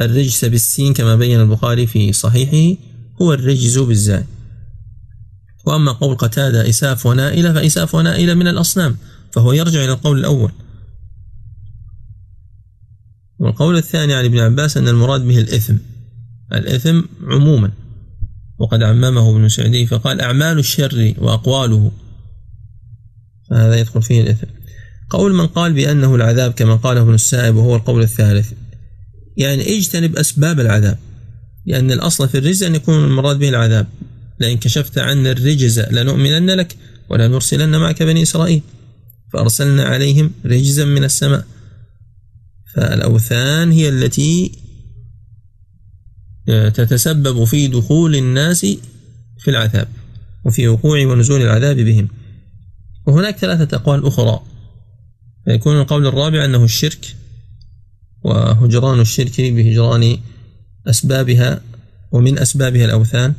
الرجس بالسين كما بين البخاري في صحيحه هو الرجز بالزاي وأما قول قتادة إساف ونائلة فإساف ونائلة من الأصنام فهو يرجع إلى القول الأول. والقول الثاني عن ابن عباس أن المراد به الإثم. الإثم عموما. وقد عممه ابن سعدي فقال أعمال الشر وأقواله. فهذا يدخل فيه الإثم. قول من قال بأنه العذاب كما قاله ابن السائب وهو القول الثالث. يعني اجتنب أسباب العذاب. لأن الأصل في الرجز أن يكون المراد به العذاب. لئن كشفت عنا الرجز لنؤمنن لك ولا نرسلن معك بني إسرائيل. فأرسلنا عليهم رجزا من السماء. فالأوثان هي التي تتسبب في دخول الناس في العذاب. وفي وقوع ونزول العذاب بهم. وهناك ثلاثة أقوال أخرى. فيكون القول الرابع أنه الشرك وهجران الشرك بهجران أسبابها ومن أسبابها الأوثان.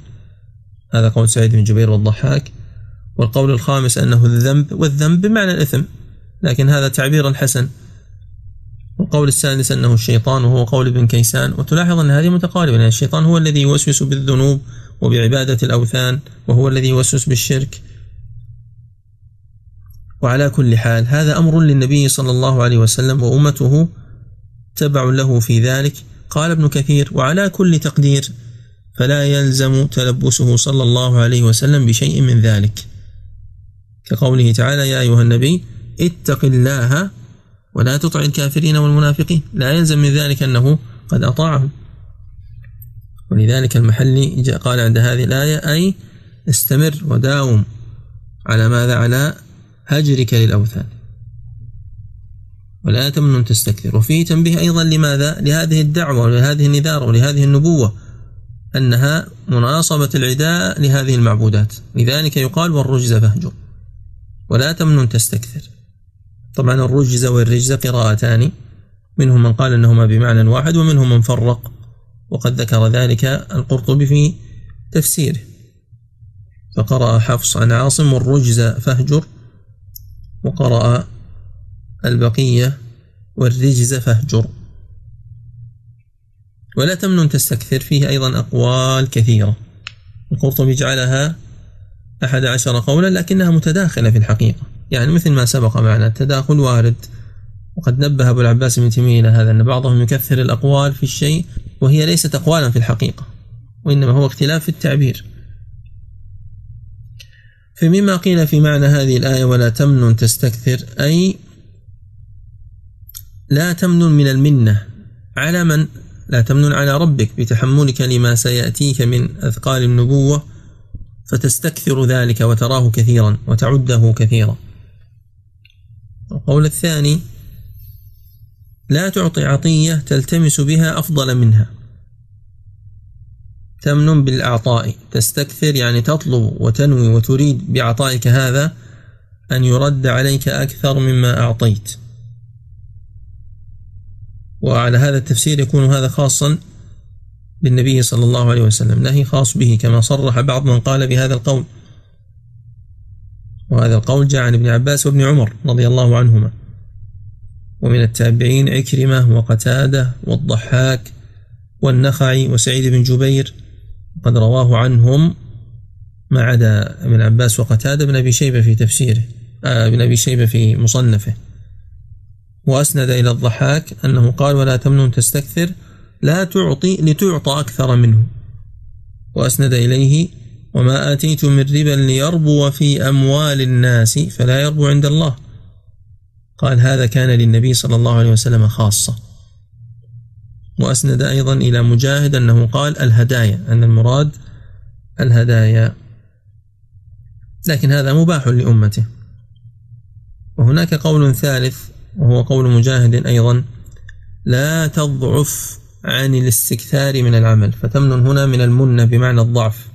هذا قول سعيد بن جبير والضحاك. والقول الخامس أنه الذنب والذنب بمعنى الإثم لكن هذا تعبير حسن. والقول السادس أنه الشيطان وهو قول ابن كيسان. وتلاحظ أن هذه متقاربة الشيطان هو الذي يوسوس بالذنوب وبعبادة الأوثان وهو الذي يوسوس بالشرك. وعلى كل حال هذا أمر للنبي صلى الله عليه وسلم وأمته تبع له في ذلك. قال ابن كثير وعلى كل تقدير فلا يلزم تلبسه صلى الله عليه وسلم بشيء من ذلك. كقوله تعالى يا أيها النبي اتق الله ولا تطع الكافرين والمنافقين. لا يلزم من ذلك أنه قد أطاعهم ولذلك المحلي قال عند هذه الآية أي استمر وداوم. على ماذا؟ على هجرك للأوثان. ولا تمنن تستكثر. وفيه تنبيه أيضا لماذا؟ لهذه الدعوة ولهذه النذارة ولهذه النبوة أنها مناصبة العداء لهذه المعبودات. لذلك يقال والرجز فاهجر ولا تمنن تستكثر. طبعا الرجز والرجز قراءتان منهم من قال أنهما بمعنى واحد ومنهم من فرق. وقد ذكر ذلك القرطبي في تفسيره. فقرأ حفص عن عاصم والرجز فاهجر وقرأ البقية والرجز فاهجر. ولا تمنن تستكثر فيه أيضا أقوال كثيرة. القرطبي جعلها أحد عشر قولا لكنها متداخلة في الحقيقة. يعني مثل ما سبق معنا التداخل وارد. وقد نبه أبو العباس بن تيمية إلى هذا أن بعضهم يكثر الأقوال في الشيء وهي ليست أقوالا في الحقيقة وإنما هو اختلاف في التعبير. فمما قيل في معنى هذه الآية ولا تمنن تستكثر أي لا تمنن من المنة على من؟ لا تمنن على ربك بتحملك لما سيأتيك من أثقال النبوة فتستكثر ذلك وتراه كثيرا وتعده كثيرا. القول الثاني لا تعطي عطية تلتمس بها أفضل منها. تمن بالأعطاء تستكثر يعني تطلب وتنوي وتريد بعطائك هذا أن يرد عليك أكثر مما أعطيت. وعلى هذا التفسير يكون هذا خاصا بالنبي صلى الله عليه وسلم نهي خاص به كما صرح بعض من قال بهذا القول. وهذا القول جاء عن ابن عباس وابن عمر رضي الله عنهما. ومن التابعين عكرمة وقتادة والضحاك والنخعي وسعيد بن جبير قد رواه عنهم ما عدا ابن عباس وقتادة بن أبي شيبة في تفسيره آه ابن أبي شيبة في مصنفه. وأسند إلى الضحاك أنه قال ولا تمنن تستكثر لا تعطي لتعطى أكثر منه. وأسند إليه وما آتيتم من ربا ليربو في أموال الناس فلا يربو عند الله. قال هذا كان للنبي صلى الله عليه وسلم خاصة. وأسند أيضا إلى مجاهد أنه قال الهدايا أن المراد الهدايا. لكن هذا مباح لأمته. وهناك قول ثالث وهو قول مجاهد أيضا لا تضعف عن الاستكثار من العمل فتمن هنا من المنة بمعنى الضعف.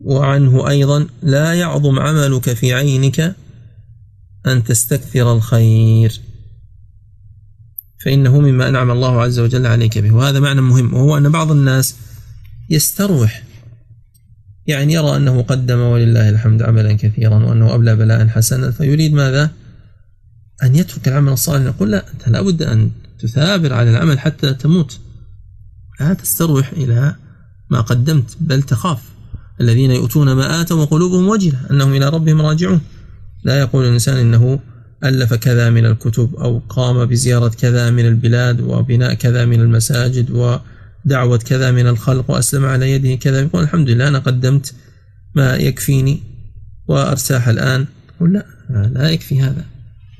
وعنه أيضا لا يعظم عملك في عينك أن تستكثر الخير. فإنه مما أنعم الله عز وجل عليك به. وهذا معنى مهم وهو أن بعض الناس يستروح يعني يرى أنه قدم ولله الحمد عملا كثيرا وأنه أبلى بلاء حسنا فيريد ماذا؟ أن يترك العمل الصالح. نقول لا أنت لابد أن تثابر على العمل حتى تموت. لا تستروح إلى ما قدمت بل تخاف. الذين يؤتون ما آتوا وقلوبهم وجلة أنهم إلى ربهم راجعون. لا يقول الإنسان إنه ألف كذا من الكتب أو قام بزيارة كذا من البلاد وبناء كذا من المساجد ودعوة كذا من الخلق وأسلم على يده كذا. يقول الحمد لله أنا قدمت ما يكفيني وأرتاح الآن. يقول لا لا يكفي هذا.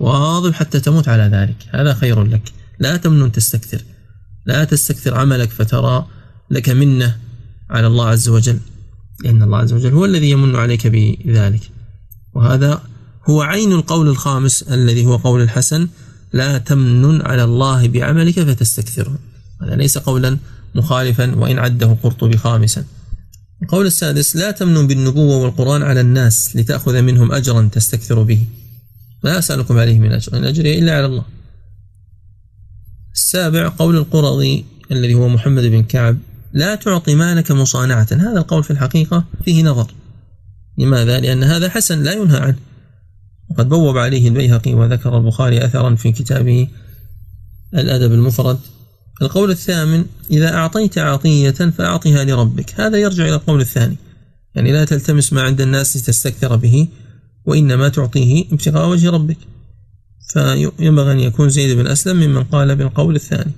واظب حتى تموت على ذلك. هذا خير لك. لا تمنن تستكثر. لا تستكثر عملك فترى لك منة على الله عز وجل. لأن الله عز وجل هو الذي يمن عليك بذلك. وهذا هو عين القول الخامس الذي هو قول الحسن لا تمنن على الله بعملك فتستكثره هذا ليس قولا مخالفا وإن عده قرطبي خامسا. القول السادس لا تمنن بالنبوة والقرآن على الناس لتأخذ منهم أجرا تستكثر به. لا أسألكم عليه من أجر؟ إن أجري إلا على الله. السابع قول القرظي الذي هو محمد بن كعب لا تعطي مالك مصانعة. هذا القول في الحقيقة فيه نظر. لماذا؟ لأن هذا حسن لا ينهى عنه. وقد بوب عليه البيهقي وذكر البخاري أثرا في كتابه الأدب المفرد. القول الثامن إذا أعطيت عطية فأعطها لربك. هذا يرجع إلى القول الثاني يعني لا تلتمس ما عند الناس لتستكثر به وإنما تعطيه ابتغاء وجه ربك. فينبغي أن يكون زيد بن أسلم ممن قال بالقول الثاني.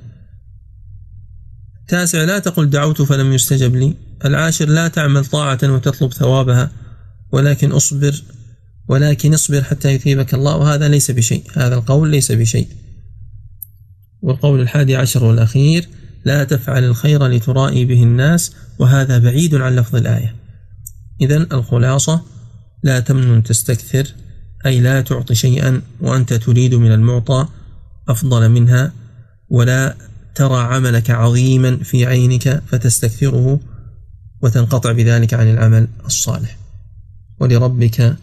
تاسع لا تقل دعوت فلم يستجب لي. العاشر لا تعمل طاعة وتطلب ثوابها ولكن أصبر ولكن اصبر حتى يثيبك الله. وهذا ليس بشيء. هذا القول ليس بشيء. والقول الحادي عشر والأخير لا تفعل الخير لترائي به الناس وهذا بعيد عن لفظ الآية. إذا الخلاصة لا تمنن تستكثر أي لا تعطي شيئا وأنت تريد من المعطى أفضل منها ولا ترى عملك عظيما في عينك فتستكثره وتنقطع بذلك عن العمل الصالح. ولربك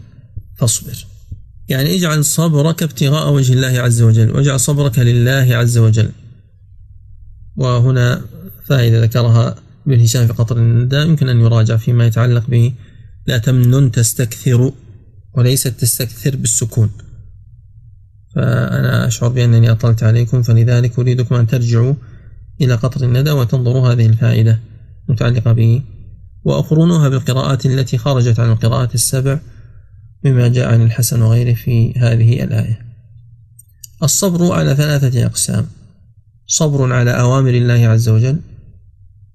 فاصبر. يعني اجعل صبرك ابتغاء وجه الله عز وجل واجعل صبرك لله عز وجل. وهنا فائدة ذكرها ابن هشام في قطر النداء يمكن أن يراجع فيما يتعلق به. لا تمنن تستكثر وليست تستكثر بالسكون. فأنا أشعر بأنني أطلت عليكم فلذلك أريدكم أن ترجعوا إلى قطر الندى وتنظروا هذه الفائدة متعلقة به وأقرنوها بالقراءات التي خرجت عن القراءات السبع. مما جاء عن الحسن وغيره في هذه الآية. الصبر على ثلاثة أقسام. صبر على أوامر الله عز وجل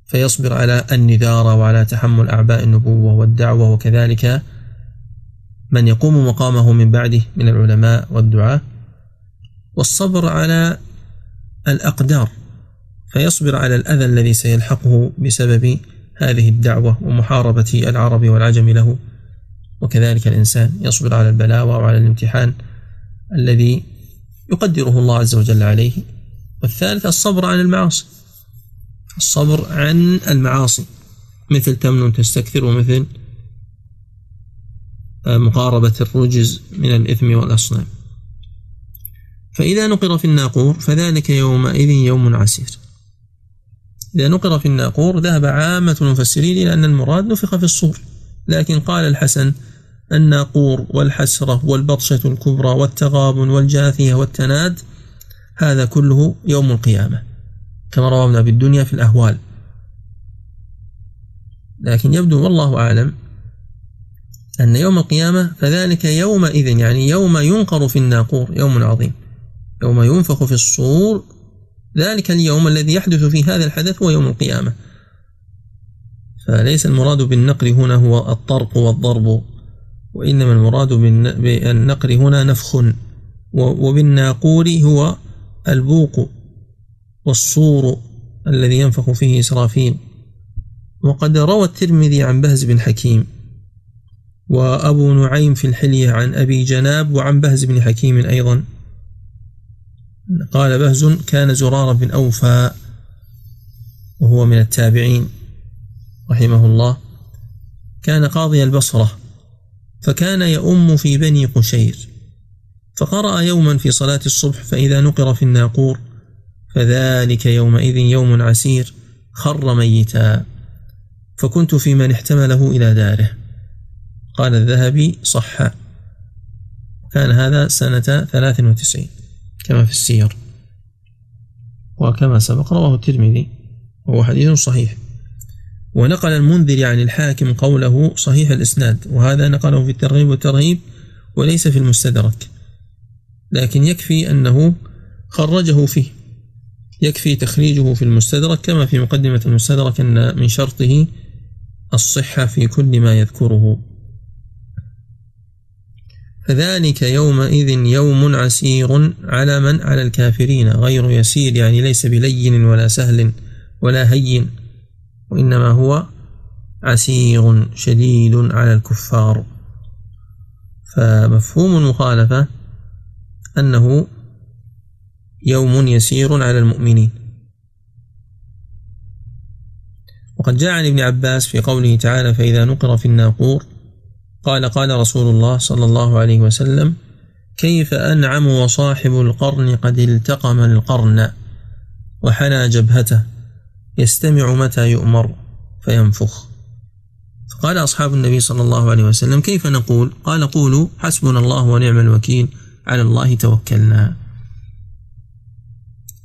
فيصبر على النذار وعلى تحمل أعباء النبوة والدعوة وكذلك من يقوم مقامه من بعده من العلماء والدعاة. والصبر على الأقدار فيصبر على الأذى الذي سيلحقه بسبب هذه الدعوة ومحاربة العرب والعجم له. وكذلك الإنسان يصبر على البلاوى وعلى الامتحان الذي يقدره الله عز وجل عليه. والثالث الصبر عن المعاصي. الصبر عن المعاصي. مثل تمن تستكثر ومثل مقاربة الرجز من الإثم والأصنام. فإذا نقر في الناقور فذلك يومئذ يوم عسير. إذا نقر في الناقور ذهب عامة المفسرين إلى أن المراد نفخ في الصور. لكن قال الحسن الناقور والحسرة والبطشة الكبرى والتغابن والجاثية والتناد هذا كله يوم القيامة كما روى ابن أبي الدنيا في الأهوال. لكن يبدو والله أعلم أن يوم القيامة فذلك يومئذ يعني يوم ينقر في الناقور يوم عظيم يوم ينفخ في الصور ذلك اليوم الذي يحدث فيه هذا الحدث هو يوم القيامة. فليس المراد بالنقر هنا هو الطرق والضرب وإنما المراد بالنقر هنا نفخ وبالناقور هو البوق والصور الذي ينفخ فيه إسرافيل. وقد روى الترمذي عن بهز بن حكيم وأبو نعيم في الحلية عن أبي جناب وعن بهز بن حكيم أيضا. قال بهز كان زرار بن أوفى وهو من التابعين. رحمه الله كان قاضي البصرة فكان يؤم في بني قشير فقرأ يوما في صلاة الصبح فإذا نقر في الناقور فذلك يومئذ يوم عسير خر ميتا فكنت في من احتمله إلى داره. قال الذهبي صح. كان هذا سنة 93 كما في السير وكما سبق رواه الترمذي وهو حديث صحيح. ونقل المنذر عن الحاكم قوله صحيح الإسناد وهذا نقله في الترغيب والترهيب وليس في المستدرك. لكن يكفي أنه خرجه فيه يكفي تخريجه في المستدرك كما في مقدمة المستدرك أن من شرطه الصحة في كل ما يذكره. فذلك يومئذ يوم عسير على من؟ على الكافرين غير يسير يعني ليس بلين ولا سهل ولا هين. وإنما هو عسير شديد على الكفار. فمفهوم المخالفة أنه يوم يسير على المؤمنين. وقد جاء عن ابن عباس في قوله تعالى فإذا نقر في الناقور قال قال رسول الله صلى الله عليه وسلم كيف أنعم وصاحب القرن قد التقم القرن وحنى جبهته يستمع متى يؤمر فينفخ. فقال أصحاب النبي صلى الله عليه وسلم كيف نقول؟ قال قولوا حسبنا الله ونعم الوكيل على الله توكلنا.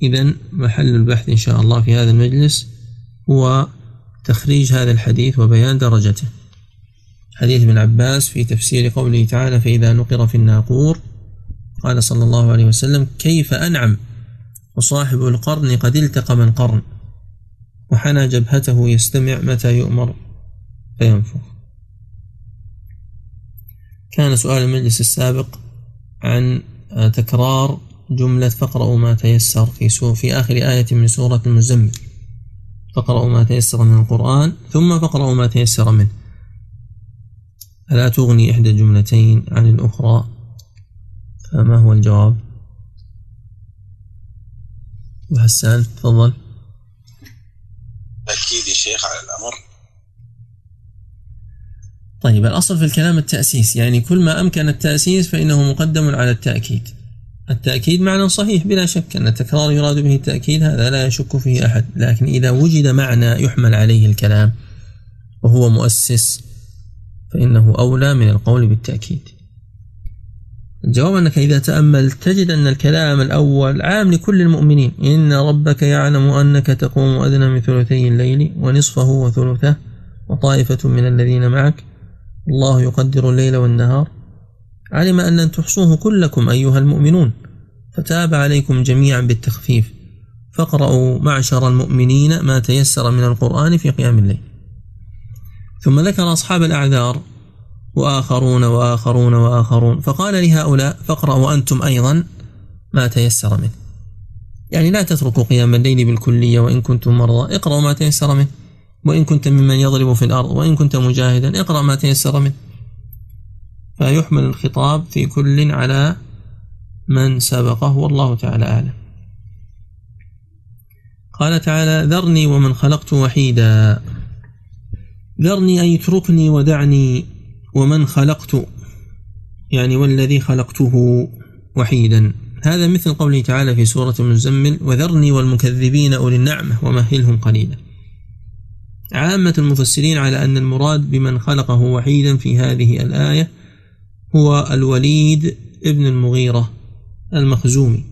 إذا محل البحث إن شاء الله في هذا المجلس هو تخريج هذا الحديث وبيان درجته. حديث ابن عباس في تفسير قوله تعالى فإذا نقر في الناقور. قال صلى الله عليه وسلم كيف أنعم؟ وصاحب القرن قد التقم القرن. وحنى جبهته يستمع متى يؤمر فينفخ. كان سؤال المجلس السابق عن تكرار جملة فاقرأوا ما تيسر في سور في آخر آية من سورة المزمل. فاقرأوا ما تيسر من القرآن ثم فاقرأوا ما تيسر منه. ألا تغني إحدى الجملتين عن الأخرى؟ فما هو الجواب؟ وحسان تفضل. أكيد يا شيخ على الأمر. طيب الأصل في الكلام التأسيس يعني كل ما أمكن التأسيس فإنه مقدم على التأكيد. التأكيد معنى صحيح بلا شك أن التكرار يراد به التأكيد هذا لا يشك فيه أحد. لكن إذا وجد معنى يحمل عليه الكلام وهو مؤسس فإنه أولى من القول بالتأكيد. الجواب أنك إذا تأملت تجد أن الكلام الأول عام لكل المؤمنين. إن ربك يعلم أنك تقوم أدنى من ثلثي الليل ونصفه وثلثه وطائفة من الذين معك. الله يقدر الليل والنهار. علم أن لن تحصوه كلكم أيها المؤمنون. فتاب عليكم جميعا بالتخفيف. فاقرأوا معشر المؤمنين ما تيسر من القرآن في قيام الليل. ثم ذكر أصحاب الأعذار وآخرون وآخرون وآخرون. فقال لهؤلاء فاقرأوا أنتم أيضا ما تيسر منه. يعني لا تتركوا قيام الليل بالكلية وإن كنتم مرضى. اقرأوا ما تيسر منه. وإن كنت ممن يضرب في الأرض وإن كنت مجاهدا اقرأ ما تيسر منه. فيحمل الخطاب في كل على من سبقه والله تعالى أعلم. قال تعالى ذرني ومن خلقت وحيدا. ذرني أي اتركني ودعني ومن خلقت يعني والذي خلقته وحيدا. هذا مثل قوله تعالى في سورة المزمل وذرني والمكذبين أولي النعمة ومهلهم قليلا. عامة المفسرين على أن المراد بمن خلقه وحيدا في هذه الآية هو الوليد ابن المغيرة المخزومي.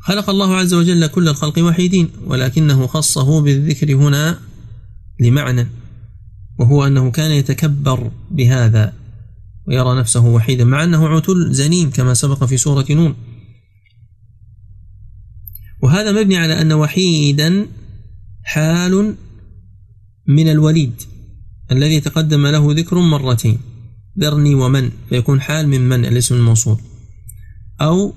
خلق الله عز وجل كل الخلق وحيدين ولكنه خصه بالذكر هنا لمعنى. وهو أنه كان يتكبر بهذا ويرى نفسه وحيدا مع أنه عتل زنيم كما سبق في سورة نون. وهذا مبني على أن وحيدا حال من الوليد الذي تقدم له ذكر مرتين ذرني ومن فيكون حال من من الاسم الموصول. أو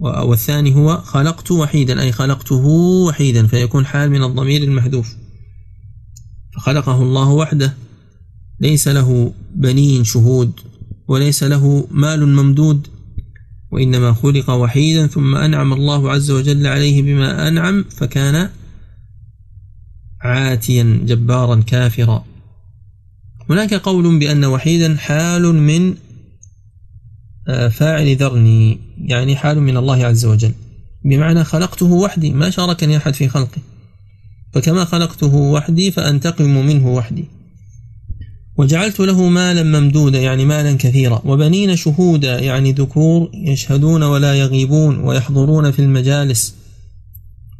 والثاني هو خلقت وحيدا أي خلقته وحيدا فيكون حال من الضمير المحذوف. فخلقه الله وحده. ليس له بنين شهود وليس له مال ممدود وإنما خلق وحيدا ثم أنعم الله عز وجل عليه بما أنعم فكان عاتيا جبارا كافرا. هناك قول بأن وحيدا حال من آه، فاعل ذرني يعني حال من الله عز وجل. بمعنى خلقته وحدي ما شاركني أحد في خلقه. فكما خلقته وحدي فأنتقم منه وحدي. وجعلت له مالا ممدودا يعني مالا كثيرا. وبنين شهودا يعني ذكور يشهدون ولا يغيبون ويحضرون في المجالس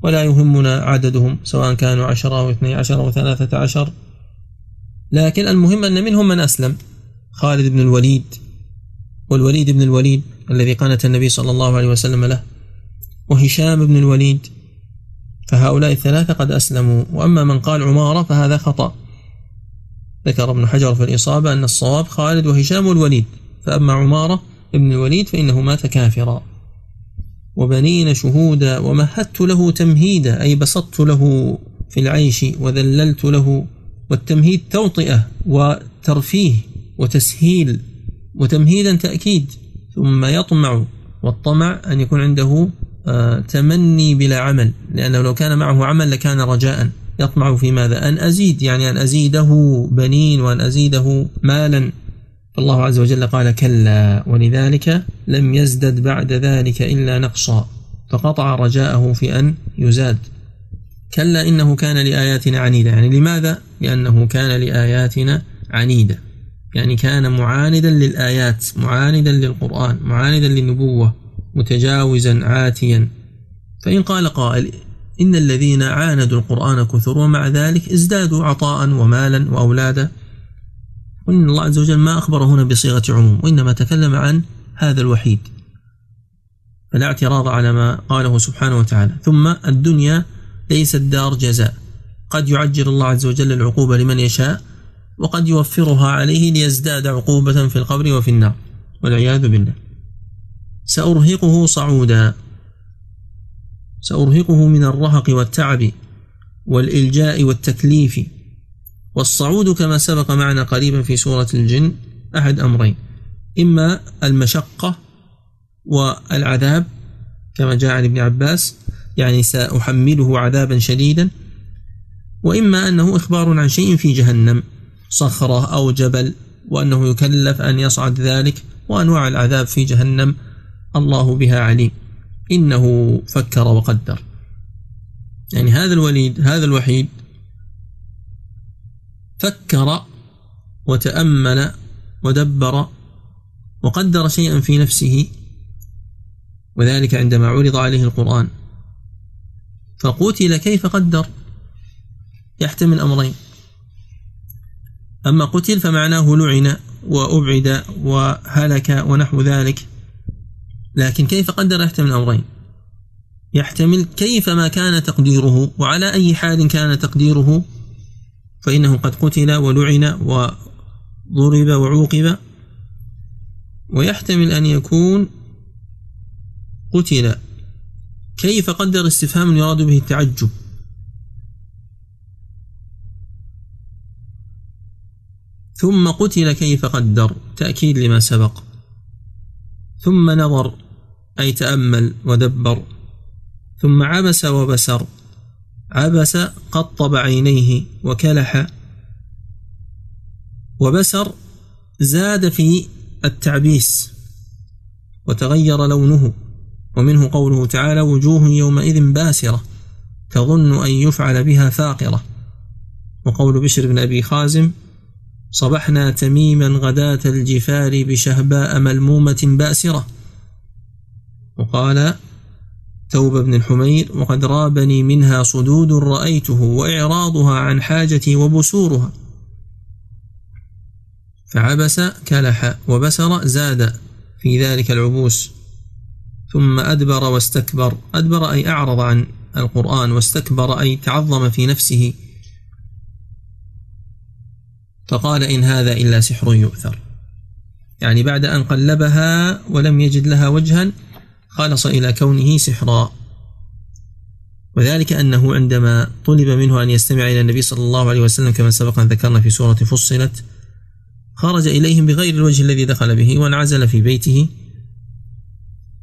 ولا يهمنا عددهم سواء كانوا عشرة أو اثني عشر أو ثلاثة عشر. لكن المهم أن منهم من أسلم خالد بن الوليد. والوليد بن الوليد الذي قانت النبي صلى الله عليه وسلم له وهشام بن الوليد. فهؤلاء الثلاثة قد أسلموا وأما من قال عمارة فهذا خطأ. ذكر ابن حجر في الإصابة أن الصواب خالد وهشام والوليد فأما عمارة ابن الوليد فإنه مات كافرا. وبنين شهودا ومهدت له تمهيدا أي بسطت له في العيش وذللت له والتمهيد توطئة وترفيه وتسهيل وتمهيدا تأكيد ثم يطمع والطمع أن يكون عنده تمني بلا عمل لأنه لو كان معه عمل لكان رجاء. يطمع في ماذا؟ أن أزيد يعني أن أزيده بنين وأن أزيده مالا. الله عز وجل قال كلا ولذلك لم يزدد بعد ذلك إلا نقصا. فقطع رجاءه في أن يزاد. كلا إنه كان لآياتنا عنيدا. يعني لماذا؟ لأنه كان لآياتنا عنيدا. يعني كان معاندا للآيات معاندا للقرآن معاندا للنبوة. متجاوزا عاتيا. فإن قال قائل إن الذين عاندوا القرآن كثر ومع ذلك ازدادوا عطاء ومالا وأولادا وإن الله عز وجل ما أخبر هنا بصيغة عموم وإنما تكلم عن هذا الوحيد. فلا اعتراض على ما قاله سبحانه وتعالى. ثم الدنيا ليست دار جزاء. قد يعجل الله عز وجل العقوبة لمن يشاء وقد يوفرها عليه ليزداد عقوبة في القبر وفي النار. والعياذ بالله. سأرهقه صعودا. سأرهقه من الرهق والتعب والإلجاء والتكليف. والصعود كما سبق معنا قريبا في سورة الجن أحد أمرين. إما المشقة والعذاب كما جاء عن ابن عباس يعني سأحمله عذابا شديدا. وإما أنه إخبار عن شيء في جهنم صخرة أو جبل وأنه يكلف أن يصعد ذلك وأنواع العذاب في جهنم. الله بها عليم. إنه فكر وقدر. يعني هذا الوليد هذا الوحيد فكر وتأمل ودبر وقدر شيئا في نفسه وذلك عندما عرض عليه القرآن. فقتل كيف قدر؟ يحتمل أمرين. أما قتل فمعناه لعن وأبعد وهلك ونحو ذلك. لكن كيف قدر يحتمل أمرين يحتمل كيف ما كان تقديره وعلى أي حال كان تقديره فإنه قد قتل ولعن وضرب وعوقب. ويحتمل أن يكون قتل. كيف قدر استفهام يراد به التعجب؟ ثم قتل كيف قدر تأكيد لما سبق. ثم نظر أي تأمل ودبر. ثم عبس وبسر. عبس قطب عينيه وكلح. وبسر زاد في التعبيس. وتغير لونه. ومنه قوله تعالى وجوه يومئذ باسرة تظن أن يفعل بها فاقرة. وقول بشر بن أبي خازم صبحنا تميما غداة الجفار بشهباء ملمومة باسرة. وقال ثوب بن الحمير وقد رابني منها صدود رأيته وإعراضها عن حاجتي وبسورها. فعبس كلح وبسر زاد في ذلك العبوس ثم أدبر واستكبر. أدبر أي أعرض عن القرآن واستكبر أي تعظم في نفسه. فقال إن هذا إلا سحر يؤثر. يعني بعد أن قلبها ولم يجد لها وجها خلص إلى كونه سحرا. وذلك أنه عندما طلب منه أن يستمع إلى النبي صلى الله عليه وسلم كما سبق أن ذكرنا في سورة فصلت خرج إليهم بغير الوجه الذي دخل به وانعزل في بيته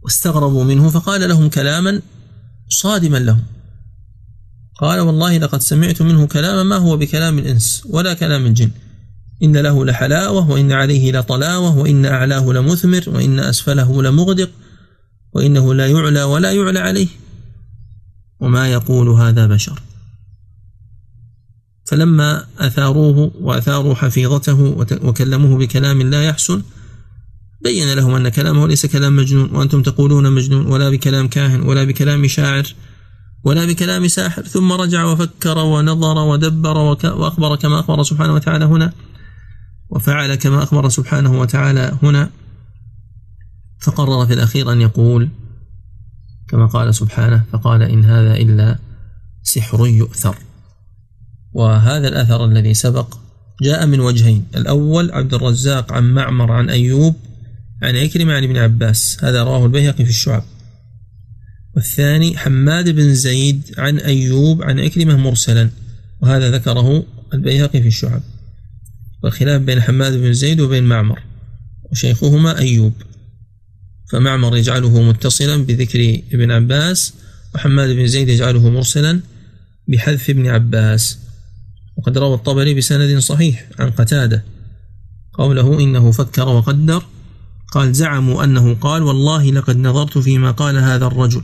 واستغربوا منه فقال لهم كلاما صادما لهم. قال والله لقد سمعت منه كلاما ما هو بكلام الإنس ولا كلام الجن. إن له لحلاوة وإن عليه لطلاوة وإن أعلاه لمثمر وإن أسفله لمغدق وإنه لا يعلى ولا يعلى عليه. وما يقول هذا بشر. فلما أثاروه وأثاروا حفيظته وكلموه بكلام لا يحسن بين لهم أن كلامه ليس كلام مجنون وأنتم تقولون مجنون ولا بكلام كاهن ولا بكلام شاعر ولا بكلام ساحر. ثم رجع وفكر ونظر ودبر وأخبر كما أخبر سبحانه وتعالى هنا وفعل كما أخبر سبحانه وتعالى هنا. فقرر في الأخير أن يقول كما قال سبحانه فقال إن هذا إلا سحر يؤثر. وهذا الأثر الذي سبق جاء من وجهين. الأول عبد الرزاق عن معمر عن أيوب عن عكرمة عن ابن عباس. هذا رواه البيهقي في الشعب. والثاني حماد بن زيد عن أيوب عن عكرمة مرسلا. وهذا ذكره البيهقي في الشعب. والخلاف بين حماد بن زيد وبين معمر. وشيخهما أيوب. فمعمر يجعله متصلا بذكر ابن عباس وحماد بن زيد يجعله مرسلا بحذف ابن عباس. وقد روى الطبري بسند صحيح عن قتادة قوله إنه فكر وقدر قال زعموا أنه قال والله لقد نظرت فيما قال هذا الرجل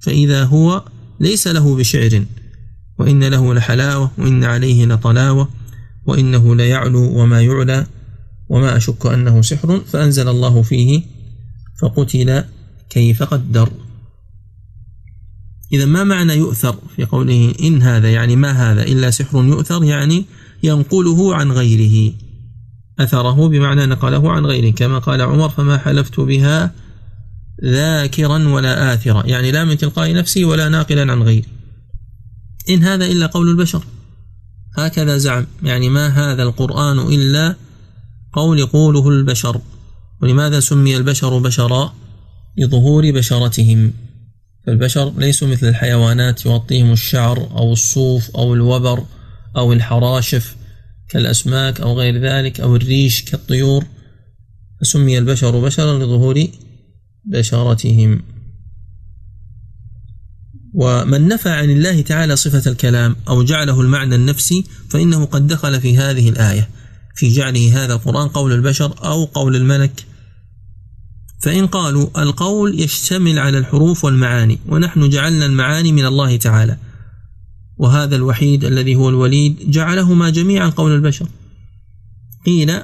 فإذا هو ليس له بشعر وإن له لحلاوة وإن عليه لطلاوة وإنه ليعلو وما يعلى وما أشك أنه سحر فأنزل الله فيه فقتل كيف قدر. إذا ما معنى يؤثر في قوله إن هذا؟ يعني ما هذا؟ إلا سحر يؤثر يعني ينقله عن غيره. أثره بمعنى نقله عن غيره كما قال عمر فما حلفت بها ذاكرا ولا آثرا. يعني لا من تلقاء نفسي ولا ناقلا عن غيري. إن هذا إلا قول البشر. هكذا زعم. يعني ما هذا القرآن إلا قول يقوله البشر. ولماذا سمي البشر بشرا لظهور بشرتهم. فالبشر ليسوا مثل الحيوانات يغطيهم الشعر أو الصوف أو الوبر أو الحراشف كالأسماك أو غير ذلك أو الريش كالطيور. فسمي البشر بشرا لظهور بشرتهم. ومن نفى عن الله تعالى صفة الكلام أو جعله المعنى النفسي فإنه قد دخل في هذه الآية. في جعله هذا القرآن قول البشر أو قول الملك. فإن قالوا القول يشتمل على الحروف والمعاني ونحن جعلنا المعاني من الله تعالى. وهذا الوحيد الذي هو الوليد جعلهما جميعا قول البشر. قيل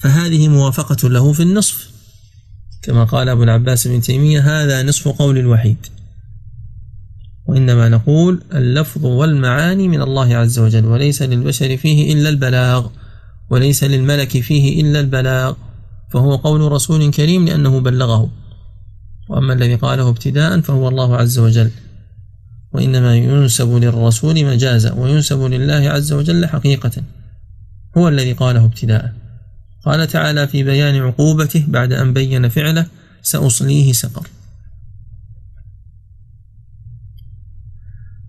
فهذه موافقة له في النصف. كما قال أبو العباس بن تيمية هذا نصف قول الوحيد. وإنما نقول اللفظ والمعاني من الله عز وجل وليس للبشر فيه إلا البلاغ. وليس للملك فيه إلا البلاغ فهو قول رسول كريم لأنه بلغه. وأما الذي قاله ابتداء فهو الله عز وجل. وإنما ينسب للرسول مجازا وينسب لله عز وجل حقيقة. هو الذي قاله ابتداء. قال تعالى في بيان عقوبته بعد أن بين فعله سأصليه سقر.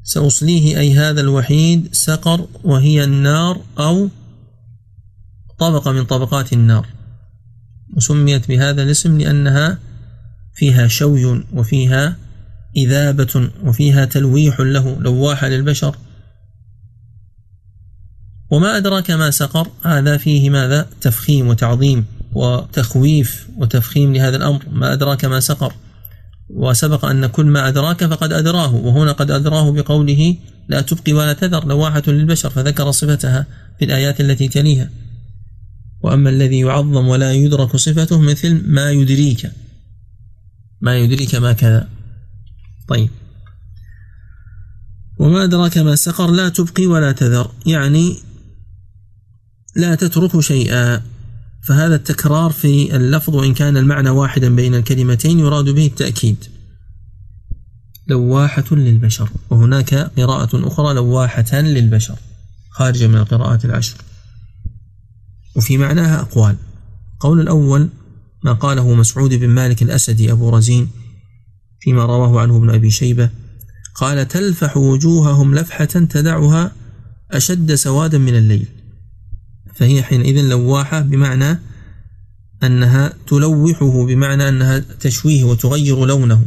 سأصليه أي هذا الوحيد سقر وهي النار أو طبقة من طبقات النار وسميت بهذا الاسم لأنها فيها شوي وفيها إذابة وفيها تلويح له لواحة للبشر. وما أدراك ما سقر هذا فيه ماذا؟ تفخيم وتعظيم وتخويف وتفخيم لهذا الأمر. ما أدراك ما سقر. وسبق أن كل ما أدراك فقد أدراه وهنا قد أدراه بقوله لا تبقي ولا تذر لواحة للبشر فذكر صفتها في الآيات التي تليها. وأما الذي يعظم ولا يدرك صفته مثل ما يدريك. ما يدريك ما كذا. طيب. وما أدراك ما سقر لا تبقي ولا تذر. يعني لا تترك شيئا. فهذا التكرار في اللفظ وإن كان المعنى واحدا بين الكلمتين يراد به التأكيد. لواحة للبشر. وهناك قراءة أخرى لواحة للبشر. خارجة من القراءات العشر. وفي معناها أقوال. قول الأول ما قاله مسعود بن مالك الأسدي أبو رزين فيما رواه عنه ابن أبي شيبة قال تلفح وجوههم لفحة تدعها أشد سوادا من الليل. فهي حينئذ لواحة بمعنى أنها تلوحه بمعنى أنها تشويه وتغير لونه.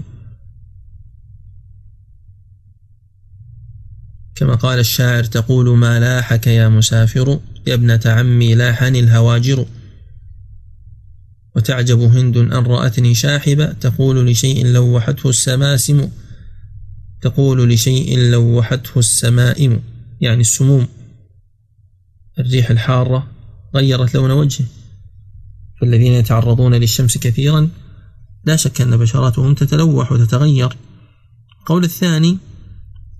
كما قال الشاعر تقول ما لاحك يا مسافر؟ يا ابنة عمي لاحني الهواجر. وتعجب هند أن رأتني شاحبة. تقول لشيء لوحته السماسم. تقول لشيء لوحته السمائم. يعني السموم. الريح الحارة غيرت لون وجهه. فالذين يتعرضون للشمس كثيرا. لا شك أن بشراتهم تتلوح وتتغير. القول الثاني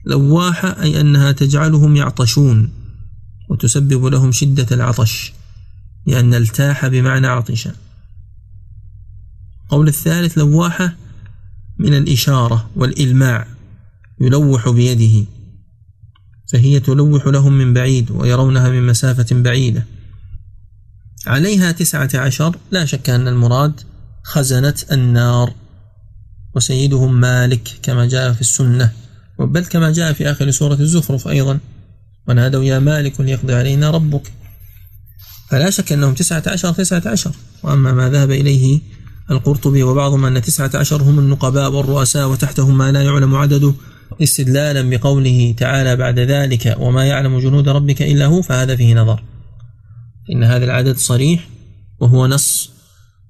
لواحة أي أنها تجعلهم يعطشون. وتسبب لهم شدة العطش لأن التاح بمعنى عطش. قول الثالث لواحة من الإشارة والإلماع يلوح بيده فهي تلوح لهم من بعيد ويرونها من مسافة بعيدة. عليها تسعة عشر لا شك أن المراد خزنة النار. وسيدهم مالك كما جاء في السنة بل كما جاء في آخر سورة الزخرف أيضا. ونادوا يا مالك ليقضي علينا ربك. فلا شك أنهم تسعة عشر تسعة عشر. وأما ما ذهب إليه القرطبي وبعضهم أن تسعة عشر هم النقباء والرؤساء وتحتهم ما لا يعلم عدده. استدلالا بقوله تعالى بعد ذلك وما يعلم جنود ربك إلا هو فهذا فيه نظر. إن هذا العدد صريح وهو نص.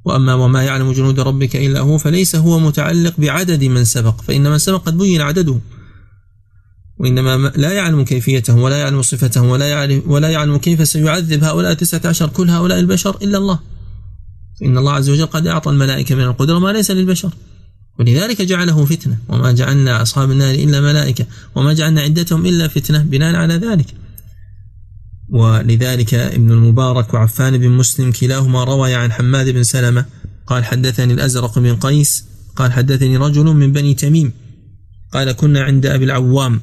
وأما وما يعلم جنود ربك إلا هو فليس هو متعلق بعدد من سبق. فإن من سبق قد بين عدده. وإنما لا يعلم كيفيتهم ولا يعلم صفتهم ولا يعلم, ولا يعلم كيف سيعذب هؤلاء التسعة عشر كل هؤلاء البشر إلا الله. إن الله عز وجل قد أعطى الملائكة من القدرة ما ليس للبشر. ولذلك جعله فتنة. وما جعلنا أصحاب النار إلا ملائكة. وما جعلنا عدتهم إلا فتنة بناء على ذلك. ولذلك ابن المبارك وعفان بن مسلم كلاهما روي عن حماد بن سلمة قال حدثني الأزرق بن قيس قال حدثني رجل من بني تميم قال كنا عند أبي العوام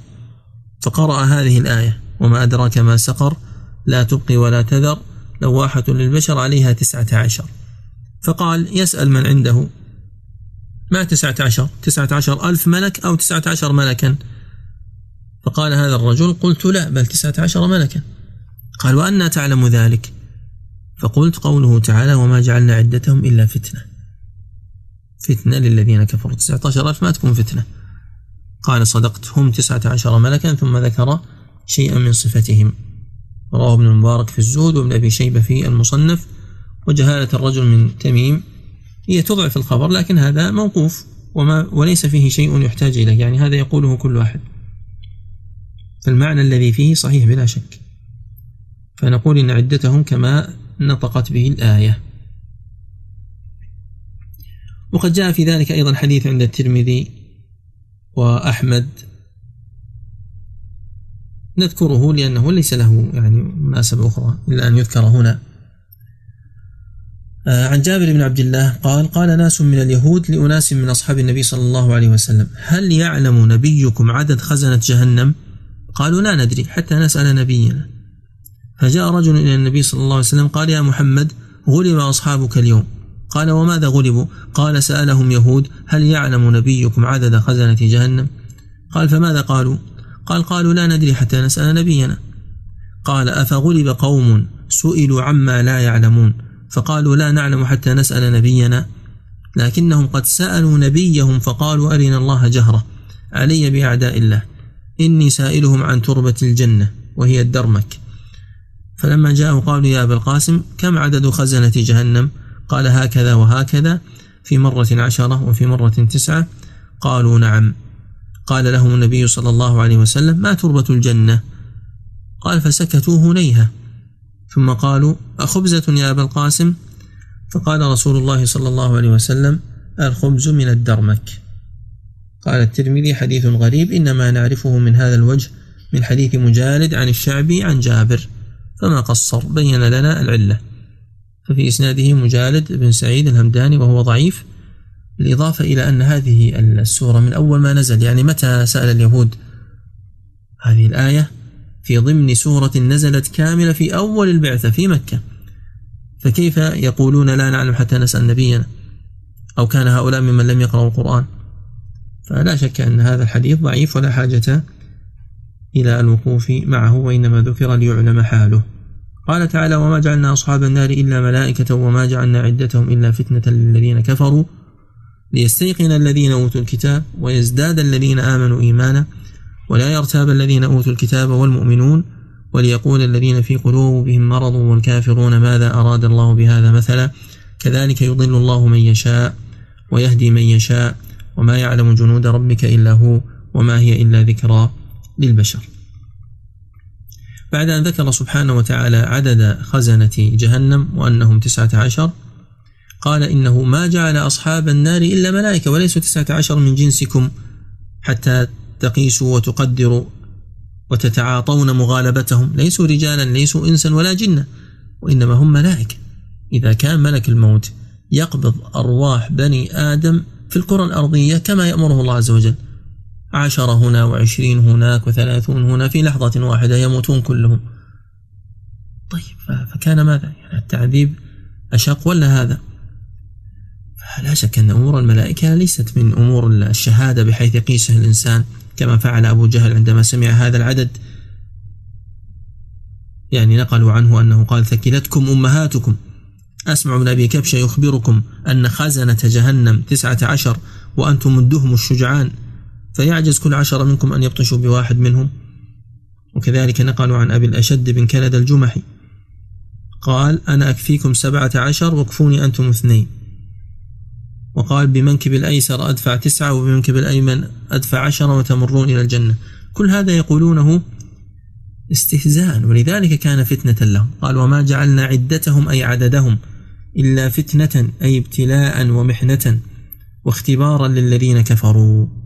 فقرأ هذه الآية وما أدراك ما سقر لا تبقي ولا تذر لواحة للبشر عليها تسعة عشر. فقال يسأل من عنده. ما تسعة عشر؟ تسعة عشر ألف ملك أو تسعة عشر ملكا؟ فقال هذا الرجل قلت لا بل تسعة عشر ملكا. قال وأنا تعلم ذلك؟ فقلت قوله تعالى وما جعلنا عدتهم إلا فتنة. فتنة للذين كفروا. تسعة عشر ألف ما تكون فتنة. قال صدقت هم تسعة عشر ملكا ثم ذكر شيئا من صفتهم. رواه ابن المبارك في الزهد وابن أبي شيبة في المصنف. وجهالة الرجل من تميم. هي تضعف الخبر لكن هذا موقوف. وما وليس فيه شيء يحتاج إليه. يعني هذا يقوله كل واحد. فالمعنى الذي فيه صحيح بلا شك. فنقول إن عدتهم كما نطقت به الآية. وقد جاء في ذلك أيضا حديث عند الترمذي. وأحمد. نذكره لأنه ليس له يعني مناسبة أخرى إلا أن يذكر هنا. آه، عن جابر بن عبد الله قال قال ناس من اليهود لأناس من أصحاب النبي صلى الله عليه وسلم هل يعلم نبيكم عدد خزنة جهنم؟ قالوا لا ندري حتى نسأل نبينا. فجاء رجل إلى النبي صلى الله عليه وسلم قال يا محمد غلب أصحابك اليوم. قال وماذا غلبوا؟ قال سألهم يهود هل يعلم نبيكم عدد خزنة جهنم؟ قال فماذا قالوا؟ قال قالوا لا ندري حتى نسأل نبينا. قال أفغلب قوم سئلوا عما لا يعلمون؟ فقالوا لا نعلم حتى نسأل نبينا. لكنهم قد سألوا نبيهم فقالوا أرنا الله جهرة علي بأعداء الله إني سائلهم عن تربة الجنة وهي الدرمك. فلما جاءوا قالوا يا أبا القاسم كم عدد خزنة جهنم؟ قال هكذا وهكذا في مرة عشرة وفي مرة تسعة قالوا نعم. قال لهم النبي صلى الله عليه وسلم ما تربة الجنة؟ قال فسكتوا هنيها. ثم قالوا أخبزة يا أبا القاسم؟ فقال رسول الله صلى الله عليه وسلم الخبز من الدرمك. قال الترمذي حديث غريب إنما نعرفه من هذا الوجه من حديث مجالد عن الشعبي عن جابر فما قصر؟ بين لنا العلة. ففي إسناده مجالد بن سعيد الهمداني وهو ضعيف بالإضافة إلى أن هذه السورة من أول ما نزل. يعني متى سأل اليهود هذه الآية؟ في ضمن سورة نزلت كاملة في أول البعثة في مكة. فكيف يقولون لا نعلم حتى نسأل نبينا؟ أو كان هؤلاء ممن لم يقرأوا القرآن؟ فلا شك أن هذا الحديث ضعيف ولا حاجة إلى الوقوف معه وإنما ذكر ليعلم حاله. قال تعالى وما جعلنا أصحاب النار إلا ملائكة وما جعلنا عدتهم إلا فتنة للذين كفروا ليستيقن الذين أوتوا الكتاب ويزداد الذين آمنوا إيمانا ولا يرتاب الذين أوتوا الكتاب والمؤمنون وليقول الذين في قلوبهم مرض والكافرون ماذا أراد الله بهذا مثلا؟ كذلك يضل الله من يشاء ويهدي من يشاء وما يعلم جنود ربك إلا هو وما هي إلا ذكرى للبشر. بعد أن ذكر سبحانه وتعالى عدد خزنة جهنم وأنهم تسعة عشر قال إنه ما جعل أصحاب النار إلا ملائكة وليسوا تسعة عشر من جنسكم حتى تقيسوا وتقدروا وتتعاطون مغالبتهم. ليسوا رجالا ليسوا إنسا ولا جنا وإنما هم ملائكة. إذا كان ملك الموت يقبض أرواح بني آدم في الكرة الأرضية كما يأمره الله عز وجل. عشرة هنا وعشرين هناك وثلاثون هنا في لحظة واحدة يموتون كلهم. طيب فكان ماذا؟ يعني التعذيب أشق ولا هذا؟ لا شك أن أمور الملائكة ليست من أمور الشهادة بحيث يقيسها الإنسان كما فعل أبو جهل عندما سمع هذا العدد. يعني نقلوا عنه أنه قال ثكلتكم أمهاتكم. أسمع من أبي كبشة يخبركم أن خزنة جهنم تسعة عشر وأنتم الدهم الشجعان. فيعجز كل عشرة منكم أن يبطشوا بواحد منهم. وكذلك نقلوا عن أبي الأشد بن كند الجمحي. قال أنا أكفيكم سبعة عشر واكفوني أنتم اثنين. وقال بمنكب الأيسر أدفع تسعة وبمنكب الأيمن أدفع عشرة وتمرون إلى الجنة. كل هذا يقولونه استهزاء ولذلك كان فتنة لهم. قال وما جعلنا عدتهم أي عددهم إلا فتنة أي ابتلاء ومحنة واختبارا للذين كفروا.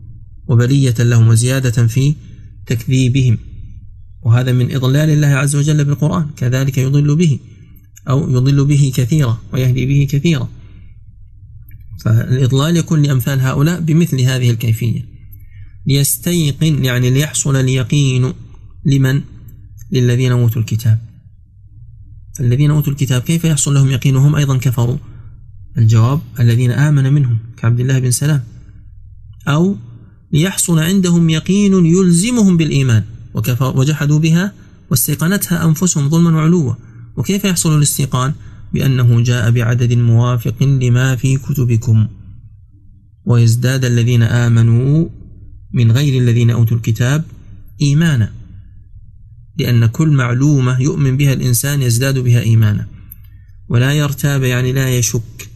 وبلية لهم وزيادة في تكذيبهم. وهذا من إضلال الله عز وجل بالقرآن. كذلك يضل به أو يضل به كثيرا ويهدي به كثيرا. فالإضلال يكون لأمثال هؤلاء بمثل هذه الكيفية. ليستيقن يعني ليحصل اليقين لمن؟ للذين أوتوا الكتاب. فالذين أوتوا الكتاب كيف يحصل لهم يقين وهم أيضا كفروا. الجواب الذين آمن منهم كعبد الله بن سلام أو ليحصل عندهم يقين يلزمهم بالإيمان. وجحدوا بها واستيقنتها أنفسهم ظلما وعلوا. وكيف يحصل الاستيقان؟ بأنه جاء بعدد موافق لما في كتبكم. ويزداد الذين آمنوا من غير الذين أوتوا الكتاب إيمانا. لأن كل معلومة يؤمن بها الإنسان يزداد بها إيمانا. ولا يرتاب يعني لا يشك.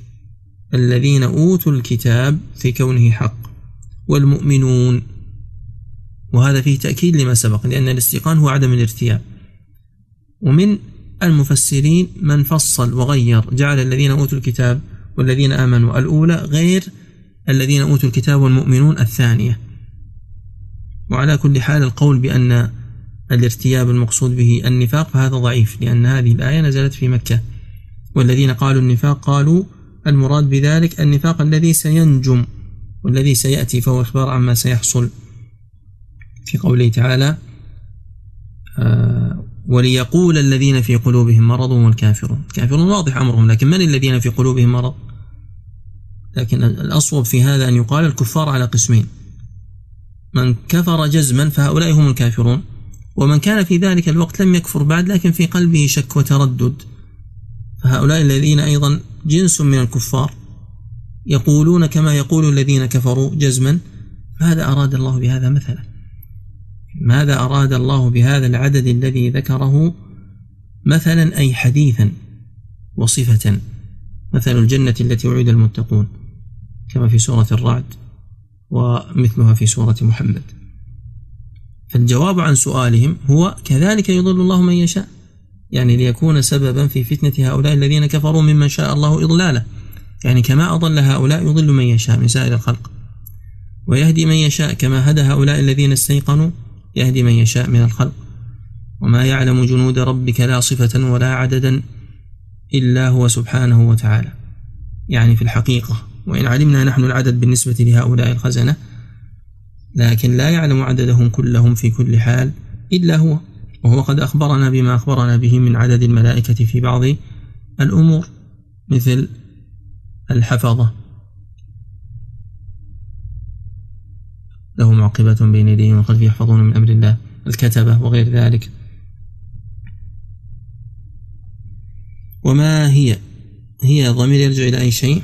الذين أوتوا الكتاب في كونه حق. والمؤمنون. وهذا فيه تأكيد لما سبق لأن الاستيقان هو عدم الارتياب ومن المفسرين من فصل وغير جعل الذين أوتوا الكتاب والذين آمنوا الأولى غير الذين أوتوا الكتاب والمؤمنون الثانية. وعلى كل حال القول بأن الارتياب المقصود به النفاق فهذا ضعيف لأن هذه الآية نزلت في مكة. والذين قالوا النفاق قالوا المراد بذلك النفاق الذي سينجم. والذي سيأتي فهو إخبار عما سيحصل في قوله تعالى آه وليقول الذين في قلوبهم مرض والكافرون الكافرون واضح أمرهم لكن من الذين في قلوبهم مرض؟ لكن الأصوب في هذا أن يقال الكفار على قسمين. من كفر جزما فهؤلاء هم الكافرون ومن كان في ذلك الوقت لم يكفر بعد لكن في قلبه شك وتردد. فهؤلاء الذين أيضا جنس من الكفار. يقولون كما يقول الذين كفروا جزما ماذا أراد الله بهذا مثلا؟ ماذا أراد الله بهذا العدد الذي ذكره مثلا أي حديثا وصفة؟ مثل الجنة التي وعد المتقون كما في سورة الرعد ومثلها في سورة محمد. فالجواب عن سؤالهم هو كذلك يضل الله من يشاء يعني ليكون سببا في فتنة هؤلاء الذين كفروا ممن شاء الله إضلاله. يعني كما أضل هؤلاء يضل من يشاء من سائر الخلق ويهدي من يشاء كما هدى هؤلاء الذين استيقنوا يهدي من يشاء من الخلق. وما يعلم جنود ربك لا صفة ولا عددا إلا هو سبحانه وتعالى. يعني في الحقيقة وإن علمنا نحن العدد بالنسبة لهؤلاء الخزنة لكن لا يعلم عددهم كلهم في كل حال إلا هو. وهو قد أخبرنا بما أخبرنا به من عدد الملائكة في بعض الأمور مثل الحفظة. له معقبة بين يديه خلفه يحفظون من أمر الله الكتبة وغير ذلك. وما هي؟ هي ضمير يرجع إلى أي شيء؟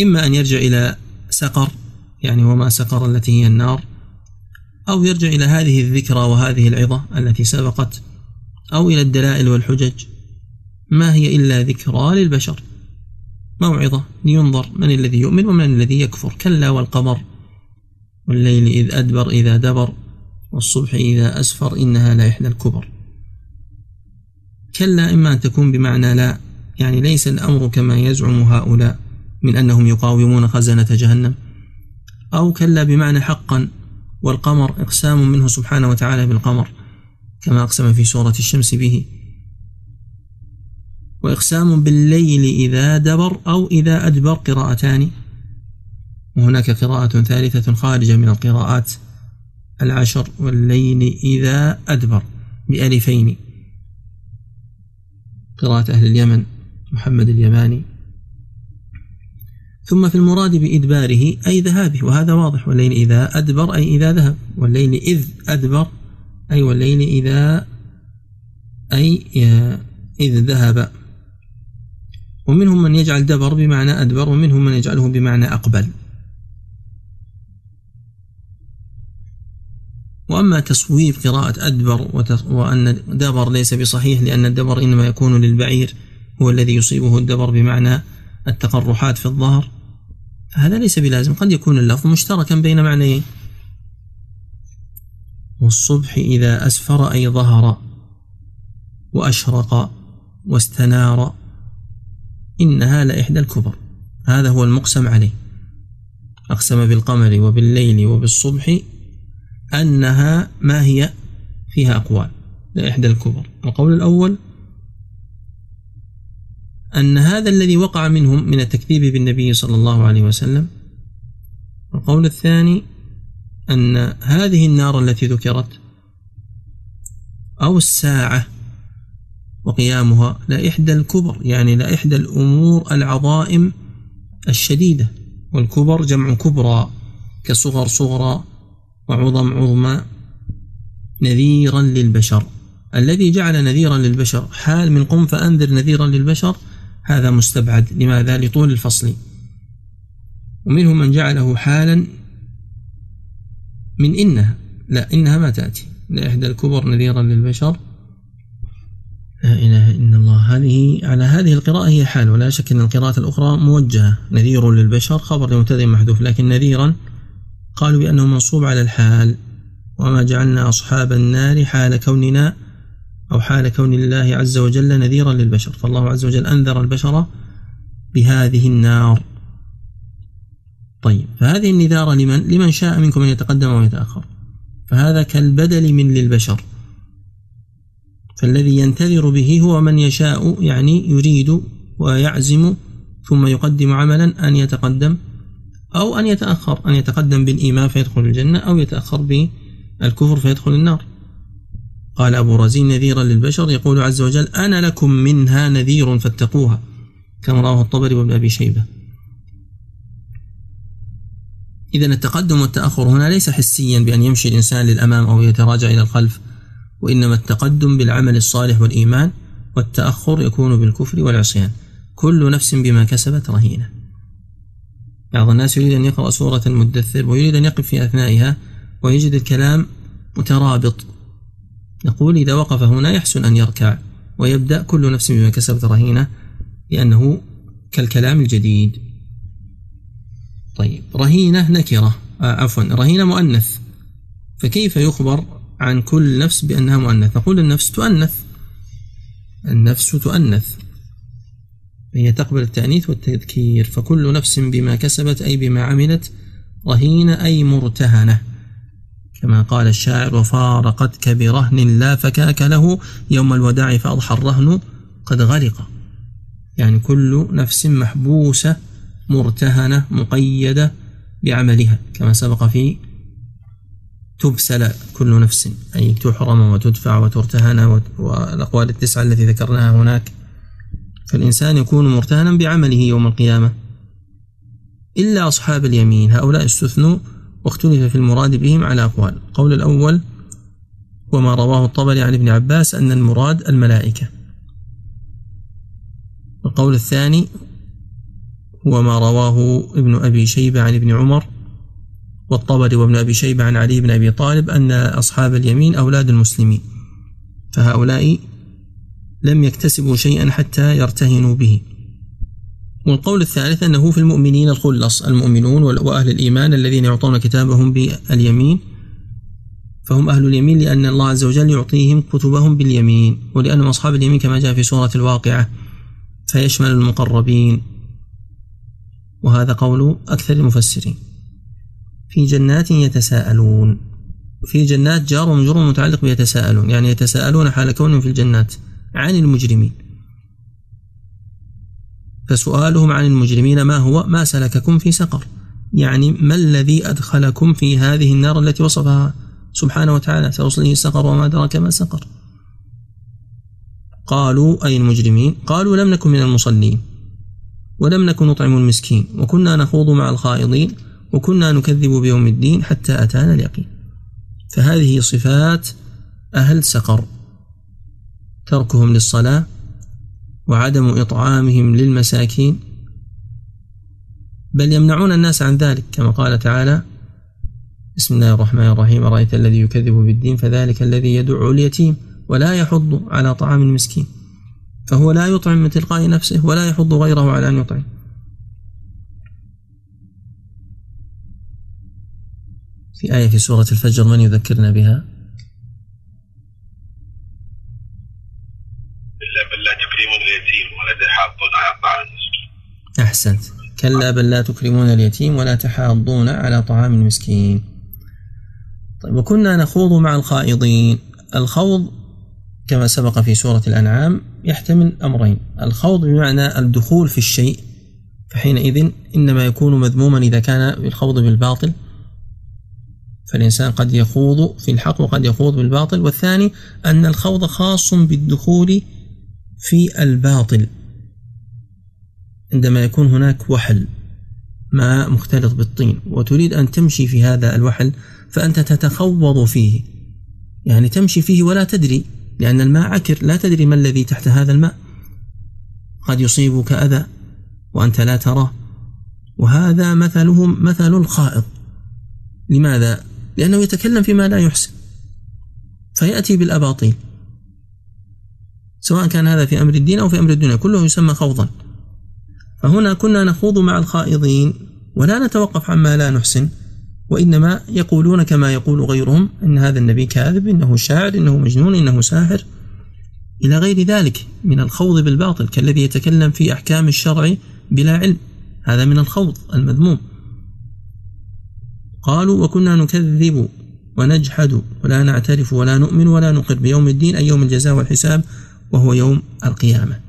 إما أن يرجع إلى سقر يعني وما سقر التي هي النار أو يرجع إلى هذه الذكرى وهذه العظة التي سبقت أو إلى الدلائل والحجج. ما هي إلا ذكرى للبشر. موعظة لينظر من الذي يؤمن ومن الذي يكفر. كلا والقمر. والليل إذ أدبر إذا دبر. والصبح إذا أسفر إنها لا إحدى الكبر. كلا إما أن تكون بمعنى لا. يعني ليس الأمر كما يزعم هؤلاء من أنهم يقاومون خزنة جهنم. أو كلا بمعنى حقا. والقمر إقسام منه سبحانه وتعالى بالقمر كما أقسم في سورة الشمس به. وإقسام بالليل إذا دبر أو إذا أدبر قراءتان. وهناك قراءة ثالثة خارجة من القراءات. العشر والليل إذا أدبر بألفين. قراءة أهل اليمن محمد اليماني. ثم في المراد بإدباره أي ذهابه وهذا واضح. والليل إذا أدبر أي إذا ذهب. والليل إذ أدبر أي والليل إذا أي إذ ذهب. ومنهم من يجعل دبر بمعنى أدبر ومنهم من يجعله بمعنى أقبل. وأما تصويب قراءة أدبر وأن دبر ليس بصحيح لأن الدبر إنما يكون للبعير هو الذي يصيبه الدبر بمعنى التقرحات في الظهر. فهذا ليس بلازم قد يكون اللفظ مشتركا بين معنيين. والصبح إذا أسفر أي ظهر وأشرق واستنار إنها لإحدى الكبر. هذا هو المقسم عليه. أقسم بالقمر وبالليل وبالصبح أنها ما هي؟ فيها أقوال. لإحدى الكبر. القول الأول أن هذا الذي وقع منهم من التكذيب بالنبي صلى الله عليه وسلم. القول الثاني أن هذه النار التي ذكرت أو الساعة وقيامها لإحدى الكبر يعني لإحدى الأمور العظائم الشديدة. والكبر جمع كبرى كصغر صغرى وعظم عظمى نذيرا للبشر. الذي جعل نذيرا للبشر حال من قم فأنذر نذيرا للبشر هذا مستبعد. لماذا؟ لطول الفصل. ومنهم من جعله حالا من إنها لا إنها ما تأتي. لإحدى الكبر نذيرا للبشر لا إله إلا الله. هذه على هذه القراءة هي حال ولا شك أن القراءة الأخرى موجهة. نذير للبشر خبر لمبتدئ محذوف لكن نذيرا قالوا بأنه منصوب على الحال. وما جعلنا أصحاب النار حال كوننا أو حال كون الله عز وجل نذيرا للبشر. فالله عز وجل أنذر البشر بهذه النار. طيب فهذه النذارة لمن؟ لمن شاء منكم أن يتقدم ويتأخر. فهذا كالبدل من للبشر. فالذي ينتذر به هو من يشاء يعني يريد ويعزم ثم يقدم عملا أن يتقدم أو أن يتأخر أن يتقدم بالإيمان فيدخل الجنة أو يتأخر بالكفر فيدخل النار. قال أبو رزين نذيرا للبشر يقول عز وجل أنا لكم منها نذير فاتقوها كما رواه الطبري وابن أبي شيبة. إذا التقدم والتأخر هنا ليس حسيا بأن يمشي الإنسان للأمام أو يتراجع إلى الخلف. وإنما التقدم بالعمل الصالح والإيمان والتأخر يكون بالكفر والعصيان. كل نفس بما كسبت رهينة. بعض الناس يريد أن يقرأ سورة المدثر ويريد أن يقف في أثنائها ويجد الكلام مترابط. نقول إذا وقف هنا يحسن أن يركع ويبدأ كل نفس بما كسبت رهينة لأنه كالكلام الجديد. طيب رهينة نكرة آه عفوا رهينة مؤنث. فكيف يخبر عن كل نفس بأنها مؤنث نقول النفس تؤنث. النفس تؤنث. هي تقبل التأنيث والتذكير. فكل نفس بما كسبت أي بما عملت رهينة أي مرتهنة. كما قال الشاعر وفارقتك برهن لا فكاك له يوم الوداع فأضحى الرهن قد غرق. يعني كل نفس محبوسة مرتهنة مقيدة بعملها كما سبق في تبسل كل نفس. أي تحرم وتدفع وترتهن والأقوال التسعة التي ذكرناها هناك. فالإنسان يكون مرتهنا بعمله يوم القيامة. إلا أصحاب اليمين. هؤلاء استثنوا واختلف في المراد بهم على أقوال. القول الأول وما رواه الطبري عن ابن عباس أن المراد الملائكة. القول الثاني هو ما رواه ابن أبي شيبة عن ابن عمر والطبري وابن أبي شيبة عن علي بن أبي طالب أن أصحاب اليمين أولاد المسلمين فهؤلاء لم يكتسبوا شيئا حتى يرتهنوا به. والقول الثالث أنه في المؤمنين الخلص المؤمنون وأهل الإيمان الذين يعطون كتابهم باليمين فهم أهل اليمين لأن الله عز وجل يعطيهم كتبهم باليمين ولأنهم أصحاب اليمين كما جاء في سورة الواقعة فيشمل المقربين. وهذا قول أكثر المفسرين. في جنات يتساءلون. في جنات جار ومجرور متعلق بيتساءلون. يعني يتساءلون حال كونهم في الجنات. عن المجرمين. فسؤالهم عن المجرمين ما هو؟ ما سلككم في سقر. يعني ما الذي أدخلكم في هذه النار التي وصفها سبحانه وتعالى؟ سأصليه سقر وما أدراك ما سقر قالوا أي المجرمين؟ قالوا لم نكن من المصلين. ولم نكن نطعم المسكين. وكنا نخوض مع الخائضين. وكنا نكذب بيوم الدين حتى أتانا اليقين. فهذه صفات أهل سقر. تركهم للصلاة وعدم إطعامهم للمساكين. بل يمنعون الناس عن ذلك كما قال تعالى بسم الله الرحمن الرحيم أرأيت الذي يكذب بالدين فذلك الذي يدع اليتيم ولا يحض على طعام المسكين. فهو لا يطعم من تلقاء نفسه ولا يحض غيره على أن يطعم. في آية في سورة الفجر من يذكرنا بها؟ أحسنت. كلا بل لا تكرمون اليتيم ولا تحاضون على طعام المسكين. طيب وكنا نخوض مع الخائضين. الخوض كما سبق في سورة الأنعام يحتمل أمرين. الخوض بمعنى الدخول في الشيء فحينئذ إنما يكون مذموما إذا كان الخوض بالباطل. فالإنسان قد يخوض في الحق وقد يخوض بالباطل. والثاني أن الخوض خاص بالدخول في الباطل. عندما يكون هناك وحل ماء مختلط بالطين وتريد أن تمشي في هذا الوحل فأنت تتخوض فيه. يعني تمشي فيه ولا تدري لأن الماء عكر لا تدري ما الذي تحت هذا الماء. قد يصيبك أذى وأنت لا تراه. وهذا مثله مثل الخائض لماذا؟ لأنه يتكلم فيما لا يحسن. فيأتي بالأباطيل. سواء كان هذا في أمر الدين أو في أمر الدنيا كله يسمى خوضا. فهنا كنا نخوض مع الخائضين ولا نتوقف عما لا نحسن وإنما يقولون كما يقول غيرهم إن هذا النبي كاذب إنه شاعر إنه مجنون إنه ساحر. إلى غير ذلك من الخوض بالباطل كالذي يتكلم في أحكام الشرع بلا علم. هذا من الخوض المذموم. قالوا وكنا نكذب ونجحد ولا نعترف ولا نؤمن ولا نقر بيوم الدين أي يوم الجزاء والحساب وهو يوم القيامة.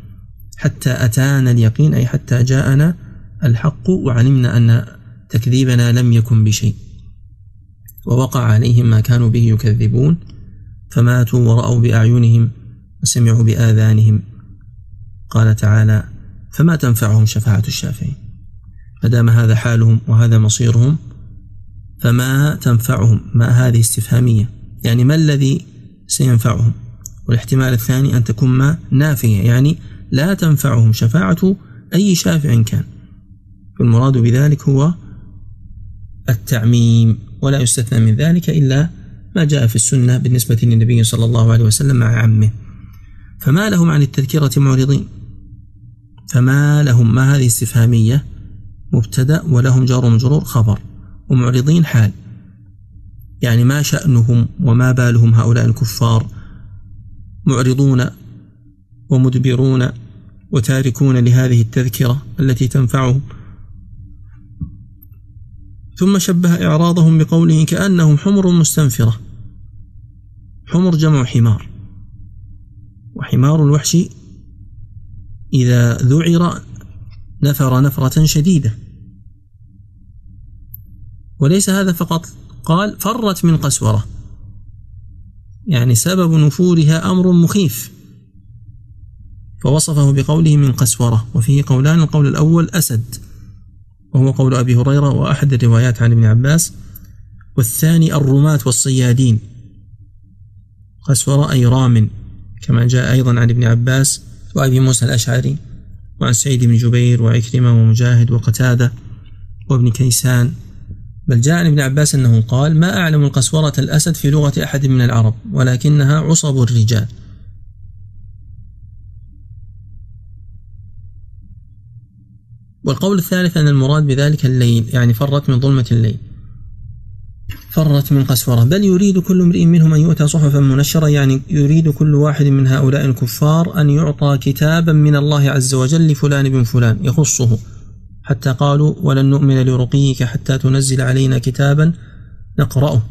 حتى أتانا اليقين أي حتى جاءنا الحق وعلمنا أن تكذيبنا لم يكن بشيء. ووقع عليهم ما كانوا به يكذبون فماتوا ورأوا بأعينهم وسمعوا بآذانهم. قال تعالى فما تنفعهم شفاعة الشافعين؟ فدام هذا حالهم وهذا مصيرهم فما تنفعهم؟ ما هذه استفهامية؟ يعني ما الذي سينفعهم؟ والاحتمال الثاني أن تكون ما نافية يعني لا تنفعهم شفاعة أي شافع كان. والمراد بذلك هو التعميم ولا يستثنى من ذلك إلا ما جاء في السنة بالنسبة للنبي صلى الله عليه وسلم مع عمه. فما لهم عن التذكرة معرضين؟ فما لهم ما هذه استفهامية؟ مبتدأ ولهم جار ومجرور خبر. ومعرضين حال. يعني ما شأنهم وما بالهم هؤلاء الكفار معرضون ومدبرون وتاركون لهذه التذكرة التي تنفعهم. ثم شبه إعراضهم بقوله كأنهم حمر مستنفرة. حمر جمع حمار. وحمار الوحش إذا ذعر نفر نفرة شديدة. وليس هذا فقط. قال فرت من قسورة. يعني سبب نفورها أمر مخيف. فوصفه بقوله من قسورة وفيه قولان القول الأول أسد وهو قول أبي هريرة وأحد الروايات عن ابن عباس. والثاني الرماة والصيادين. قسورة أي رام كما جاء أيضا عن ابن عباس وأبي موسى الأشعري وعن سعيد بن جبير وعكرمة ومجاهد وقتادة وابن كيسان. بل جاء عن ابن عباس أنه قال ما أعلم القسورة الأسد في لغة أحد من العرب ولكنها عصب الرجال. والقول الثالث أن المراد بذلك الليل يعني فرت من ظلمة الليل. فرت من قسورة. بل يريد كل امرئ منهم أن يؤتى صحفا منشرة يعني يريد كل واحد من هؤلاء الكفار أن يعطى كتابا من الله عز وجل لفلان بن فلان. يخصه. حتى قالوا ولن نؤمن لرقيك حتى تنزل علينا كتابا نقرأه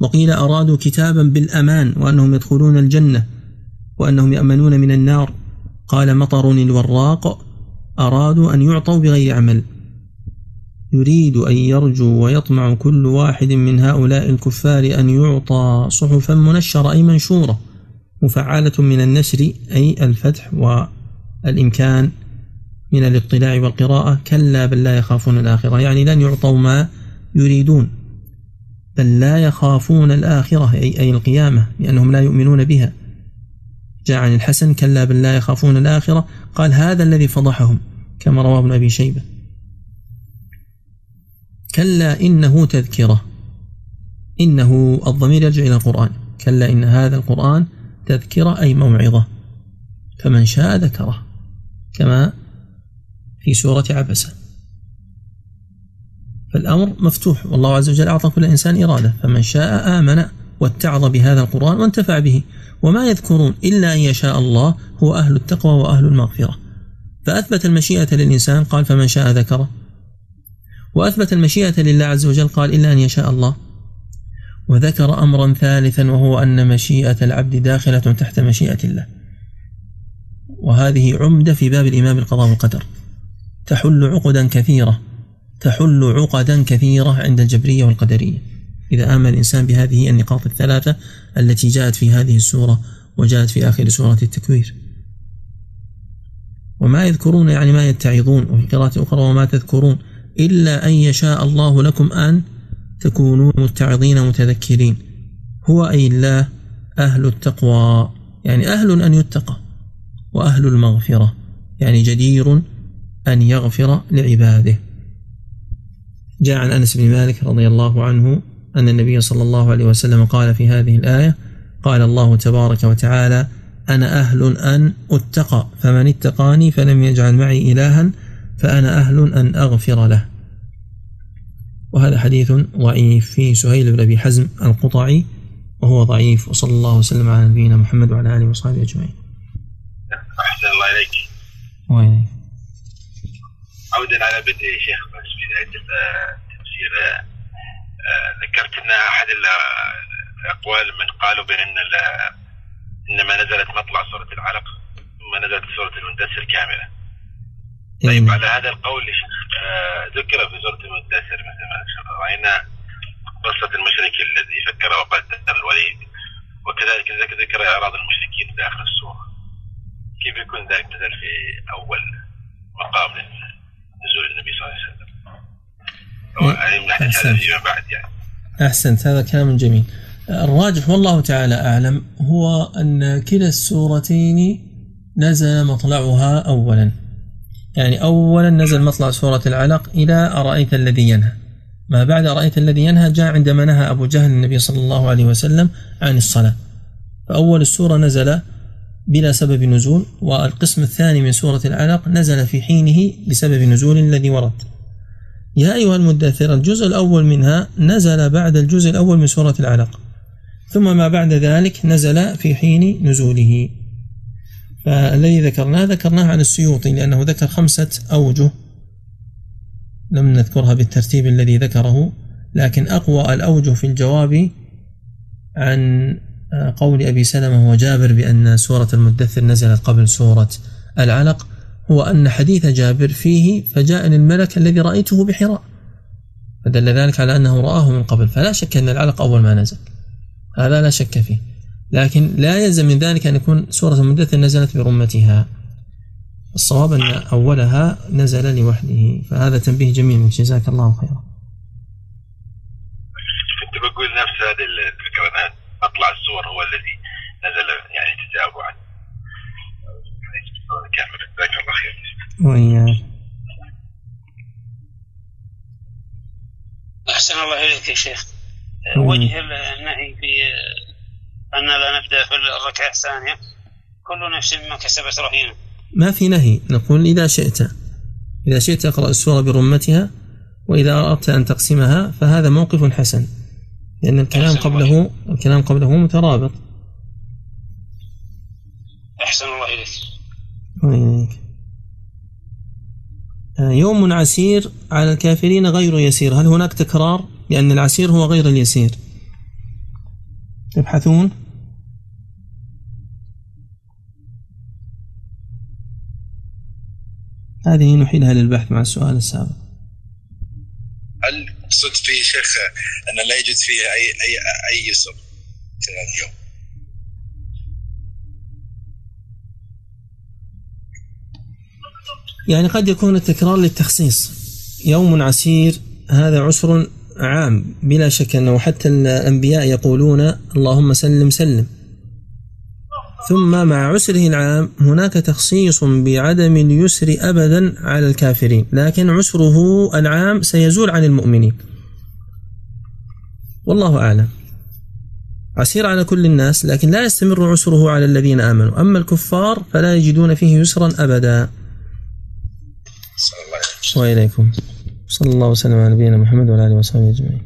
وقيل أرادوا كتابا بالأمان وأنهم يدخلون الجنة وأنهم يأمنون من النار قال مطر الوراق أرادوا أن يعطوا بغير عمل يريد أن يرجو ويطمع كل واحد من هؤلاء الكفار أن يعطى صحفا منشرة أي منشورة مفعالة من النشر أي الفتح والإمكان. من الاطلاع والقراءة كلا بل لا يخافون الآخرة. يعني لن يعطوا ما يريدون بل لا يخافون الآخرة أي, أي القيامة لأنهم لا يؤمنون بها. جاء عن الحسن كلا بل لا يخافون الآخرة. قال هذا الذي فضحهم كما رواه ابن أبي شيبة. كلا إنه تذكرة إنه الضمير يرجع إلى القرآن. كلا إن هذا القرآن تذكرة أي موعظة. فمن شاء ذكره كما في سورة عبسة. فالأمر مفتوح. والله عز وجل أعطى كل إنسان إرادة. فمن شاء آمن واتعظ بهذا القرآن وانتفع به. وما يذكرون إلا أن يشاء الله هو أهل التقوى وأهل المغفرة. فأثبت المشيئة للإنسان قال فمن شاء ذكره وأثبت المشيئة لله عز وجل قال إلا أن يشاء الله. وذكر أمرا ثالثا وهو أن مشيئة العبد داخلة تحت مشيئة الله. وهذه عمدة في باب الإمام القضاء والقدر. تحل عقدا كثيرة تحل عقدا كثيرة عند الجبرية والقدرية. إذا آمن الإنسان بهذه النقاط الثلاثة التي جاءت في هذه السورة وجاءت في آخر سورة التكوير. وما يذكرون يعني ما يتعظون وفي قراءة أخرى وما تذكرون إلا أن يشاء الله لكم أن تكونوا متعظين متذكرين. هو أي الله؟ أهل التقوى. يعني أهل أن يتقى وأهل المغفرة. يعني جدير أن يغفر لعباده. جاء عن أنس بن مالك رضي الله عنه أن النبي صلى الله عليه وسلم قال في هذه الآية قال الله تبارك وتعالى أنا أهل أن أتقى فمن اتقاني فلم يجعل معي إلها فأنا أهل أن أغفر له. وهذا حديث ضعيف في سهيل بن أبي حزم القطعي وهو ضعيف وصلى الله وسلم على نبينا محمد وعلى آله وصحبه أجمعين. أحسن الله إليك. وإليك عودا على بدء يا شيخ بس بداية التفسير آه، ذكرت أن أحد الأقوال من قالوا بأن إنما نزلت مطلع سورة العلق ثم نزلت سورة المدثر كاملة. طيب على هذا القول آه، ذكر في سورة المدثر مثل ما رأينا قصة المشرك الذي فكر وقتل الوليد وكذلك ذكر إعراض المشركين داخل السورة كيف يكون ذلك مثل في أول مقام نزول النبي صلى الله عليه وسلم. أو أحسنت. فيما بعد يعني. أحسنت هذا كلام جميل. الراجح والله تعالى أعلم هو أن كلا السورتين نزل مطلعها أولا. يعني أولا نزل مطلع سورة العلق إلى أرأيت الذي ينهى. ما بعد أرأيت الذي ينهى جاء عندما نهى أبو جهل النبي صلى الله عليه وسلم عن الصلاة. فأول السورة نزل بلا سبب نزول والقسم الثاني من سورة العلق نزل في حينه بسبب نزول الذي ورد. يا أيها المدثر الجزء الأول منها نزل بعد الجزء الأول من سورة العلق ثم ما بعد ذلك نزل في حين نزوله. فالذي ذكرناه ذكرناه عن السيوطي لأنه ذكر خمسة أوجه لم نذكرها بالترتيب الذي ذكره لكن أقوى الأوجه في الجواب عن قول أبي سلمة وجابر بأن سورة المدثر نزلت قبل سورة العلق هو أن حديث جابر فيه فجاءني الملك الذي رأيته بحراء فدل ذلك على أنه رآه من قبل فلا شك أن العلق أول ما نزل هذا لا شك فيه لكن لا يلزم من ذلك أن يكون سورة المدثر نزلت برمتها الصواب أن أولها نزل لوحده فهذا تنبيه جميل جزاك الله خيرا. كنت بقول نفس هذه الفكرة مطلع السور هو الذي نزل يعني تتابعا كامل جزاك الله خير وإياك. أحسن الله إليك يا شيخ. وجه النهي في أن لا نبدأ في الركعة الثانية. كل نفس ما كسبت رهينة. ما في نهي. نقول إذا شئت. إذا شئت اقرأ السورة برمتها وإذا أردت أن تقسمها فهذا موقف حسن. لأن الكلام قبله الكلام قبله مترابط. أحسن الله إليك. آه، يوم عسير على الكافرين غير يسير. هل هناك تكرار؟ لأن العسير هو غير اليسير. تبحثون؟ هذه نحيلها للبحث مع السؤال السابق. هل قصد فيه شيخ أن لا يوجد فيه أي أي يسر خلال اليوم. يعني قد يكون التكرار للتخصيص يوم عسير هذا عسر عام بلا شك أنه حتى الأنبياء يقولون اللهم سلم سلم. ثم مع عسره العام هناك تخصيص بعدم اليسر أبدا على الكافرين لكن عسره العام سيزول عن المؤمنين. والله أعلم. عسير على كل الناس لكن لا يستمر عسره على الذين آمنوا. أما الكفار فلا يجدون فيه يسرا أبدا. صلى الله عليه وسلم. وإليكم صلى الله وسلم على نبينا محمد وعلى آله وصحبه أجمعين.